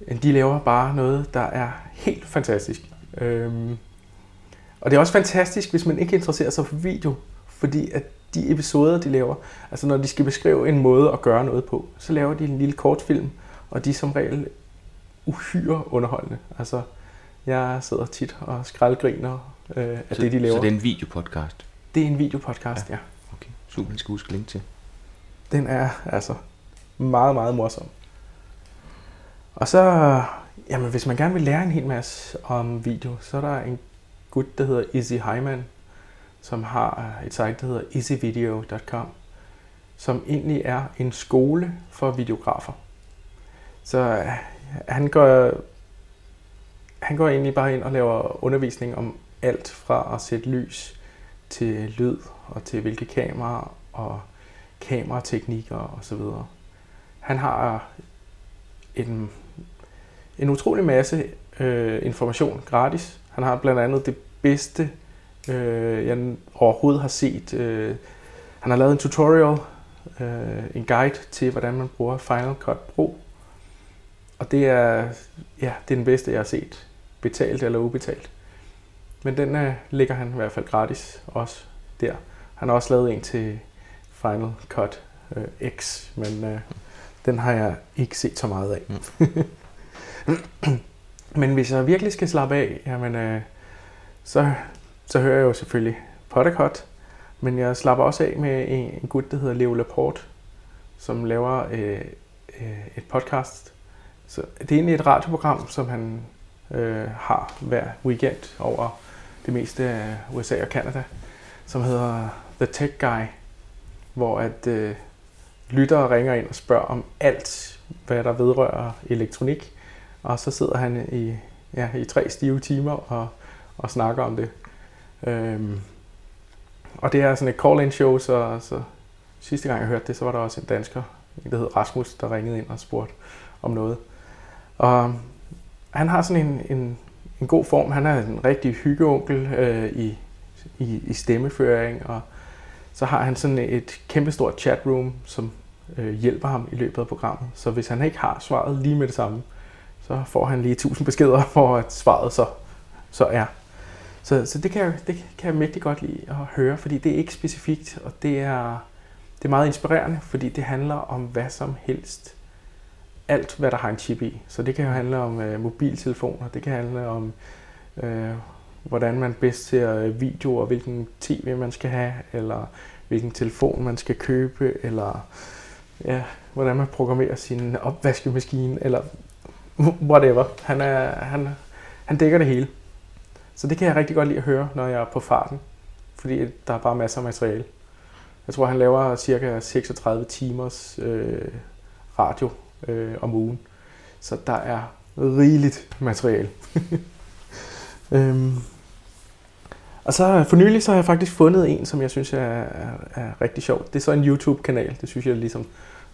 øh, de laver bare noget, der er helt fantastisk. Øhm, og det er også fantastisk, hvis man ikke interesserer sig for video, fordi at de episoder, de laver, altså når de skal beskrive en måde at gøre noget på, så laver de en lille kortfilm, og de er som regel uhyre underholdende. Altså, jeg sidder tit og skraldgriner øh, af så, det, de laver. Så det er en videopodcast? Det er en videopodcast, ja. ja. Okay, super, den skal huske link til. Den er altså meget, meget morsom. Og så, jamen hvis man gerne vil lære en hel masse om video, så er der en gut, der hedder Izzy Hyman, som har et site, der hedder easyvideo.com, som egentlig er en skole for videografer. Så øh, han går, han går egentlig bare ind og laver undervisning om alt fra at sætte lys til lyd og til hvilke kameraer og kamerateknikker osv. Han har en, en utrolig masse øh, information gratis. Han har blandt andet det bedste øh, jeg overhovedet har set. Øh, han har lavet en tutorial, øh, en guide til, hvordan man bruger Final Cut Pro. Og det er, ja, det er den bedste, jeg har set. Betalt eller ubetalt. Men den øh, ligger han i hvert fald gratis også der. Han har også lavet en til Final Cut øh, X, men øh, den har jeg ikke set så meget af. Mm. men hvis jeg virkelig skal slappe af, jamen, øh, så så hører jeg jo selvfølgelig Pottercut, men jeg slapper også af med en, en gut, der hedder Leo Laporte, som laver øh, øh, et podcast. Så det er egentlig et radioprogram, som han øh, har hver weekend over det meste af USA og Canada, som hedder The Tech Guy, hvor at øh, lyttere ringer ind og spørger om alt, hvad der vedrører elektronik, og så sidder han i, ja, i tre stive timer og, og snakker om det. Øhm, og det er sådan et call-in show, så, så sidste gang jeg hørte det, så var der også en dansker, en der hed Rasmus, der ringede ind og spurgte om noget. Og han har sådan en, en, en god form. Han er en rigtig hyggeonkel øh, i, i, i stemmeføring, og så har han sådan et kæmpestort chatroom, som øh, hjælper ham i løbet af programmet. Så hvis han ikke har svaret lige med det samme, så får han lige 1000 beskeder, hvor at svaret så, så er. Så, så det, kan jeg, det kan jeg mægtig godt lide at høre, fordi det er ikke specifikt, og det er, det er meget inspirerende, fordi det handler om hvad som helst. alt, hvad der har en chip i. Så det kan jo handle om øh, mobiltelefoner, det kan handle om, øh, hvordan man bedst ser øh, videoer, hvilken tv man skal have, eller hvilken telefon man skal købe, eller ja, hvordan man programmerer sin opvaskemaskine, eller whatever. Han, er, han, han dækker det hele. Så det kan jeg rigtig godt lide at høre, når jeg er på farten, fordi der er bare masser af materiale. Jeg tror, han laver cirka 36 timers øh, radio øh, om ugen. Så der er rigeligt materiale. øhm. Og så for nylig så har jeg faktisk fundet en, som jeg synes er, er, er rigtig sjov. Det er så en YouTube-kanal. Det synes jeg ligesom,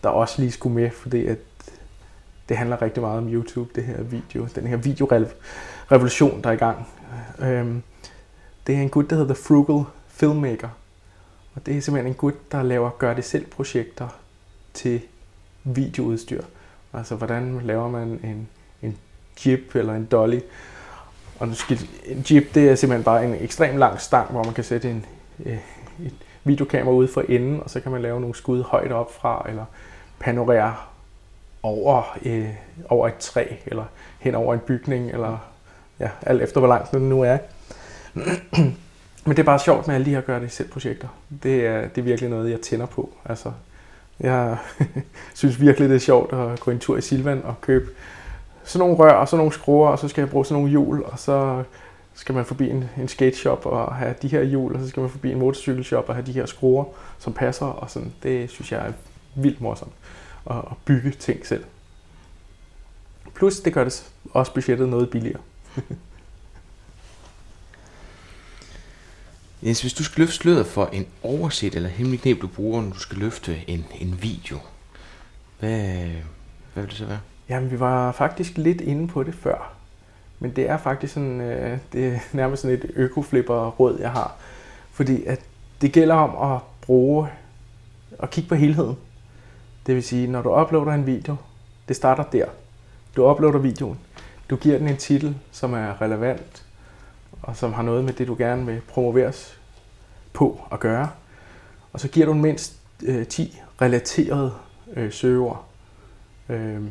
der også lige skulle med, fordi at det handler rigtig meget om YouTube, det her video, den her videorevolution, der er i gang. Øhm, det er en gut, der hedder The Frugal Filmmaker. Og det er simpelthen en gut, der laver gør-det-selv-projekter til videoudstyr. Altså, hvordan laver man en, en jib eller en dolly. Og nu skal, en jib, det er simpelthen bare en ekstrem lang stang, hvor man kan sætte en, øh, et videokamera ude for enden, og så kan man lave nogle skud højt op fra, eller panorere over, øh, over et træ, eller hen over en bygning, eller ja, alt efter hvor langt den nu er. Men det er bare sjovt med alle de her gør det selv projekter. Det er, det er virkelig noget, jeg tænder på. Altså, jeg synes virkelig, det er sjovt at gå en tur i Silvan og købe sådan nogle rør og sådan nogle skruer, og så skal jeg bruge sådan nogle hjul, og så skal man forbi en, en skate shop og have de her hjul, og så skal man forbi en motorcykelshop og have de her skruer, som passer, og sådan. Det synes jeg er vildt morsomt at, at bygge ting selv. Plus det gør det også budgettet noget billigere. Jens, hvis du skal løfte sløret for en overset eller hemmelig knep, du bruger, når du skal løfte en, en video, hvad, hvad vil det så være? Jamen, vi var faktisk lidt inde på det før. Men det er faktisk sådan, øh, det er nærmest sådan et økoflipper-råd, jeg har. Fordi at det gælder om at bruge og kigge på helheden. Det vil sige, når du uploader en video, det starter der. Du uploader videoen. Du giver den en titel, som er relevant, og som har noget med det, du gerne vil promoveres på at gøre. Og så giver du mindst øh, 10 relaterede øh, søgeord. Øh,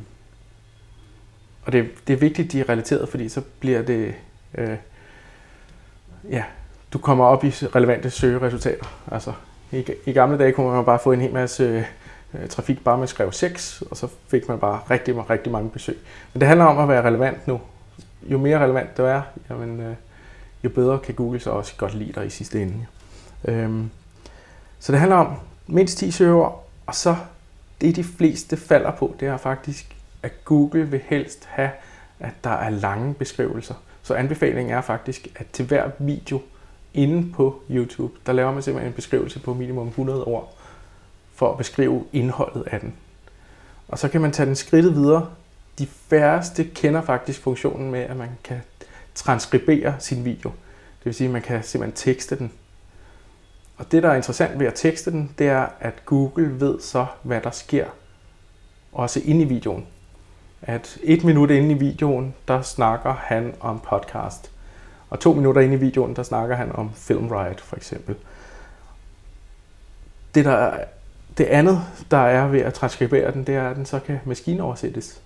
og det, det er vigtigt, de er relateret, fordi så bliver det... Øh, ja, du kommer op i relevante søgeresultater. Altså, i, i gamle dage kunne man bare få en hel masse øh, Øh, trafik, bare med skrev 6, og så fik man bare rigtig, rigtig mange besøg. Men det handler om at være relevant nu. Jo mere relevant du er, jamen, øh, jo bedre kan Google så også godt lide dig i sidste ende. Øhm, så det handler om mindst 10 søger, og så det de fleste falder på, det er faktisk, at Google vil helst have, at der er lange beskrivelser. Så anbefalingen er faktisk, at til hver video inde på YouTube, der laver man simpelthen en beskrivelse på minimum 100 ord, for at beskrive indholdet af den. Og så kan man tage den skridtet videre. De færreste kender faktisk funktionen med, at man kan transkribere sin video. Det vil sige, at man kan simpelthen tekste den. Og det, der er interessant ved at tekste den, det er, at Google ved så, hvad der sker, også inde i videoen. At et minut inde i videoen, der snakker han om podcast. Og to minutter inde i videoen, der snakker han om Film Riot, for eksempel. Det, der er, det andet, der er ved at transkribere den, det er, at den så kan maskinoversættes.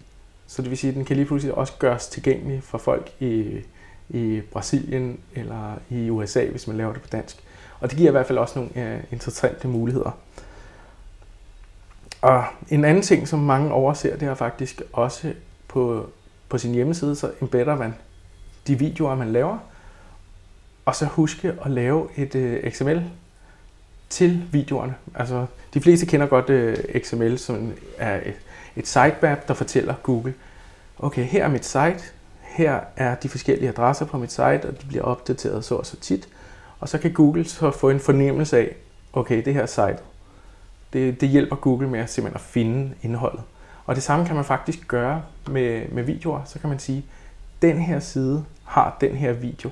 Så det vil sige, at den kan lige pludselig også gøres tilgængelig for folk i i Brasilien eller i USA, hvis man laver det på dansk. Og det giver i hvert fald også nogle uh, interessante muligheder. Og en anden ting, som mange overser, det er faktisk også på, på sin hjemmeside, så embedder man de videoer, man laver, og så huske at lave et uh, øh, XML til videoerne. Altså, de fleste kender godt øh, uh, XML, som er et, et sitemap, der fortæller Google, okay, her er mit site, her er de forskellige adresser på mit site, og de bliver opdateret så og så tit. Og så kan Google så få en fornemmelse af, okay, det her site, det, det hjælper Google med at simpelthen at finde indholdet. Og det samme kan man faktisk gøre med, med videoer. Så kan man sige, den her side har den her video.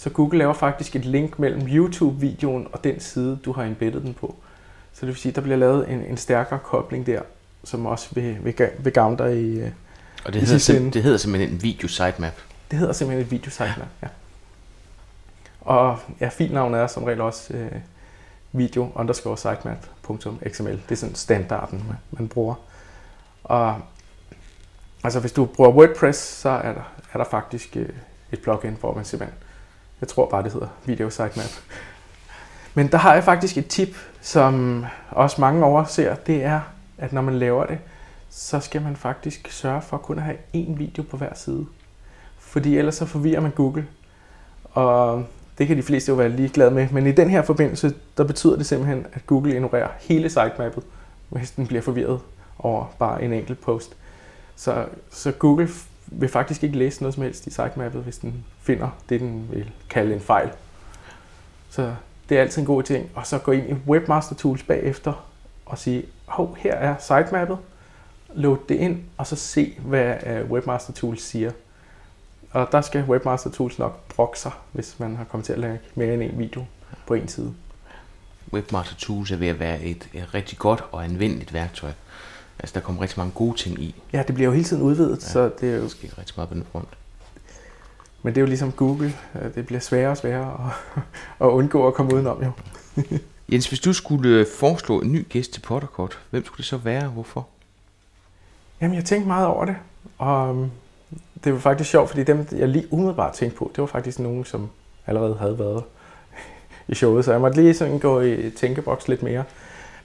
Så Google laver faktisk et link mellem YouTube-videoen og den side, du har embeddet den på. Så det vil sige, at der bliver lavet en, en stærkere kobling der, som også vil, vil, vil gavne dig i, øh, og det hedder, sim- det hedder simpelthen en video sitemap? Det hedder simpelthen et video sitemap, ja. Og ja, filnavnet er som regel også øh, video underscore sitemap.xml. Det er sådan standarden, man bruger. Og Altså hvis du bruger WordPress, så er der, er der faktisk øh, et plugin, hvor man simpelthen, jeg tror bare det hedder Video Sitemap. Men der har jeg faktisk et tip, som også mange overser, det er, at når man laver det, så skal man faktisk sørge for kun at have én video på hver side. Fordi ellers så forvirrer man Google. Og det kan de fleste jo være ligeglade med. Men i den her forbindelse, der betyder det simpelthen, at Google ignorerer hele sitemappet, hvis den bliver forvirret over bare en enkelt post. Så, så Google vil faktisk ikke læse noget som helst i sitemappet, hvis den finder det, den vil kalde en fejl. Så det er altid en god ting. Og så gå ind i Webmaster Tools bagefter og sige, hov, her er sitemappet. Load det ind, og så se, hvad øh, Webmaster Tools siger. Og der skal Webmaster Tools nok brokke sig, hvis man har kommet til at lægge mere end en video på en side. Webmaster Tools er ved at være et, et rigtig godt og anvendeligt værktøj. Altså, der kommer rigtig mange gode ting i. Ja, det bliver jo hele tiden udvidet, ja, så det er jo... Det sker rigtig meget på den front. Men det er jo ligesom Google. Det bliver sværere og sværere at, at undgå at komme udenom, jo. Jens, hvis du skulle foreslå en ny gæst til Potterkort, hvem skulle det så være og hvorfor? Jamen, jeg tænkte meget over det, og øhm, det var faktisk sjovt, fordi dem, jeg lige umiddelbart tænkte på, det var faktisk nogen, som allerede havde været i showet, så jeg måtte lige sådan gå i tænkeboks lidt mere.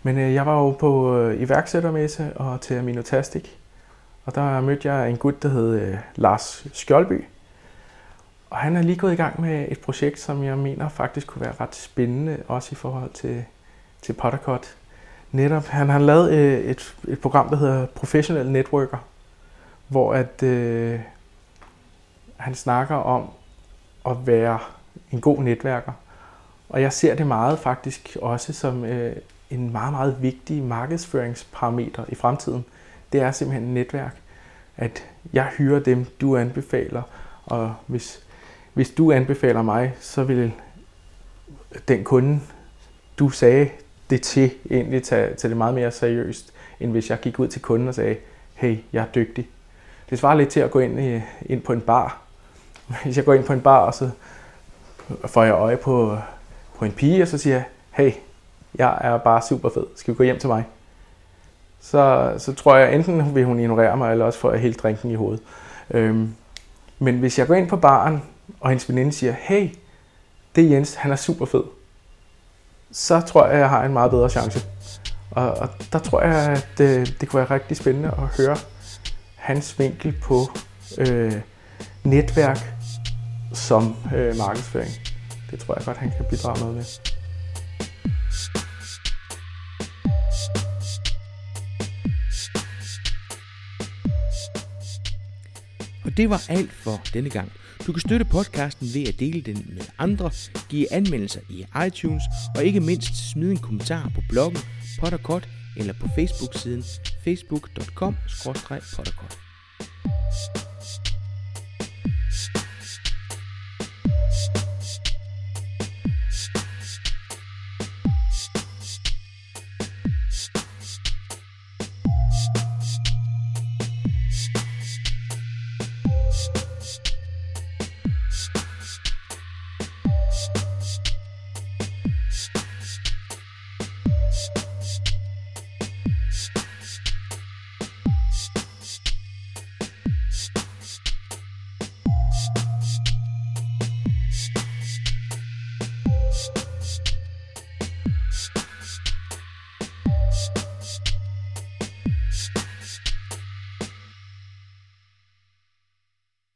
Men øh, jeg var jo på øh, iværksættermesse og til Aminotastic, og der mødte jeg en gut, der hed øh, Lars Skjoldby. Og han er lige gået i gang med et projekt, som jeg mener faktisk kunne være ret spændende, også i forhold til, til Pottercut. Netop, han har lavet øh, et, et program, der hedder Professional Networker, hvor at øh, han snakker om at være en god netværker. Og jeg ser det meget faktisk også som øh, en meget, meget vigtig markedsføringsparameter i fremtiden. Det er simpelthen netværk. At jeg hyrer dem, du anbefaler, og hvis, hvis du anbefaler mig, så vil den kunde, du sagde det til, egentlig tage, tage det meget mere seriøst, end hvis jeg gik ud til kunden og sagde, hey, jeg er dygtig. Det svarer lidt til at gå ind, i, ind på en bar. Hvis jeg går ind på en bar, og så får jeg øje på, på en pige, og så siger jeg, hey, jeg er bare super fed, skal vi gå hjem til mig? Så, så tror jeg, enten vil hun ignorere mig, eller også får jeg helt drinken i hovedet. Øhm, men hvis jeg går ind på baren, og hendes veninde siger, hey, det er Jens, han er super fed, så tror jeg, jeg har en meget bedre chance. Og, og der tror jeg, at det, det kunne være rigtig spændende at høre hans vinkel på øh, netværk som øh, markedsføring. Det tror jeg godt, han kan bidrage noget med. Og det var alt for denne gang. Du kan støtte podcasten ved at dele den med andre, give anmeldelser i iTunes og ikke mindst smide en kommentar på bloggen Potterkort eller på Facebook-siden facebook.com-potterkort.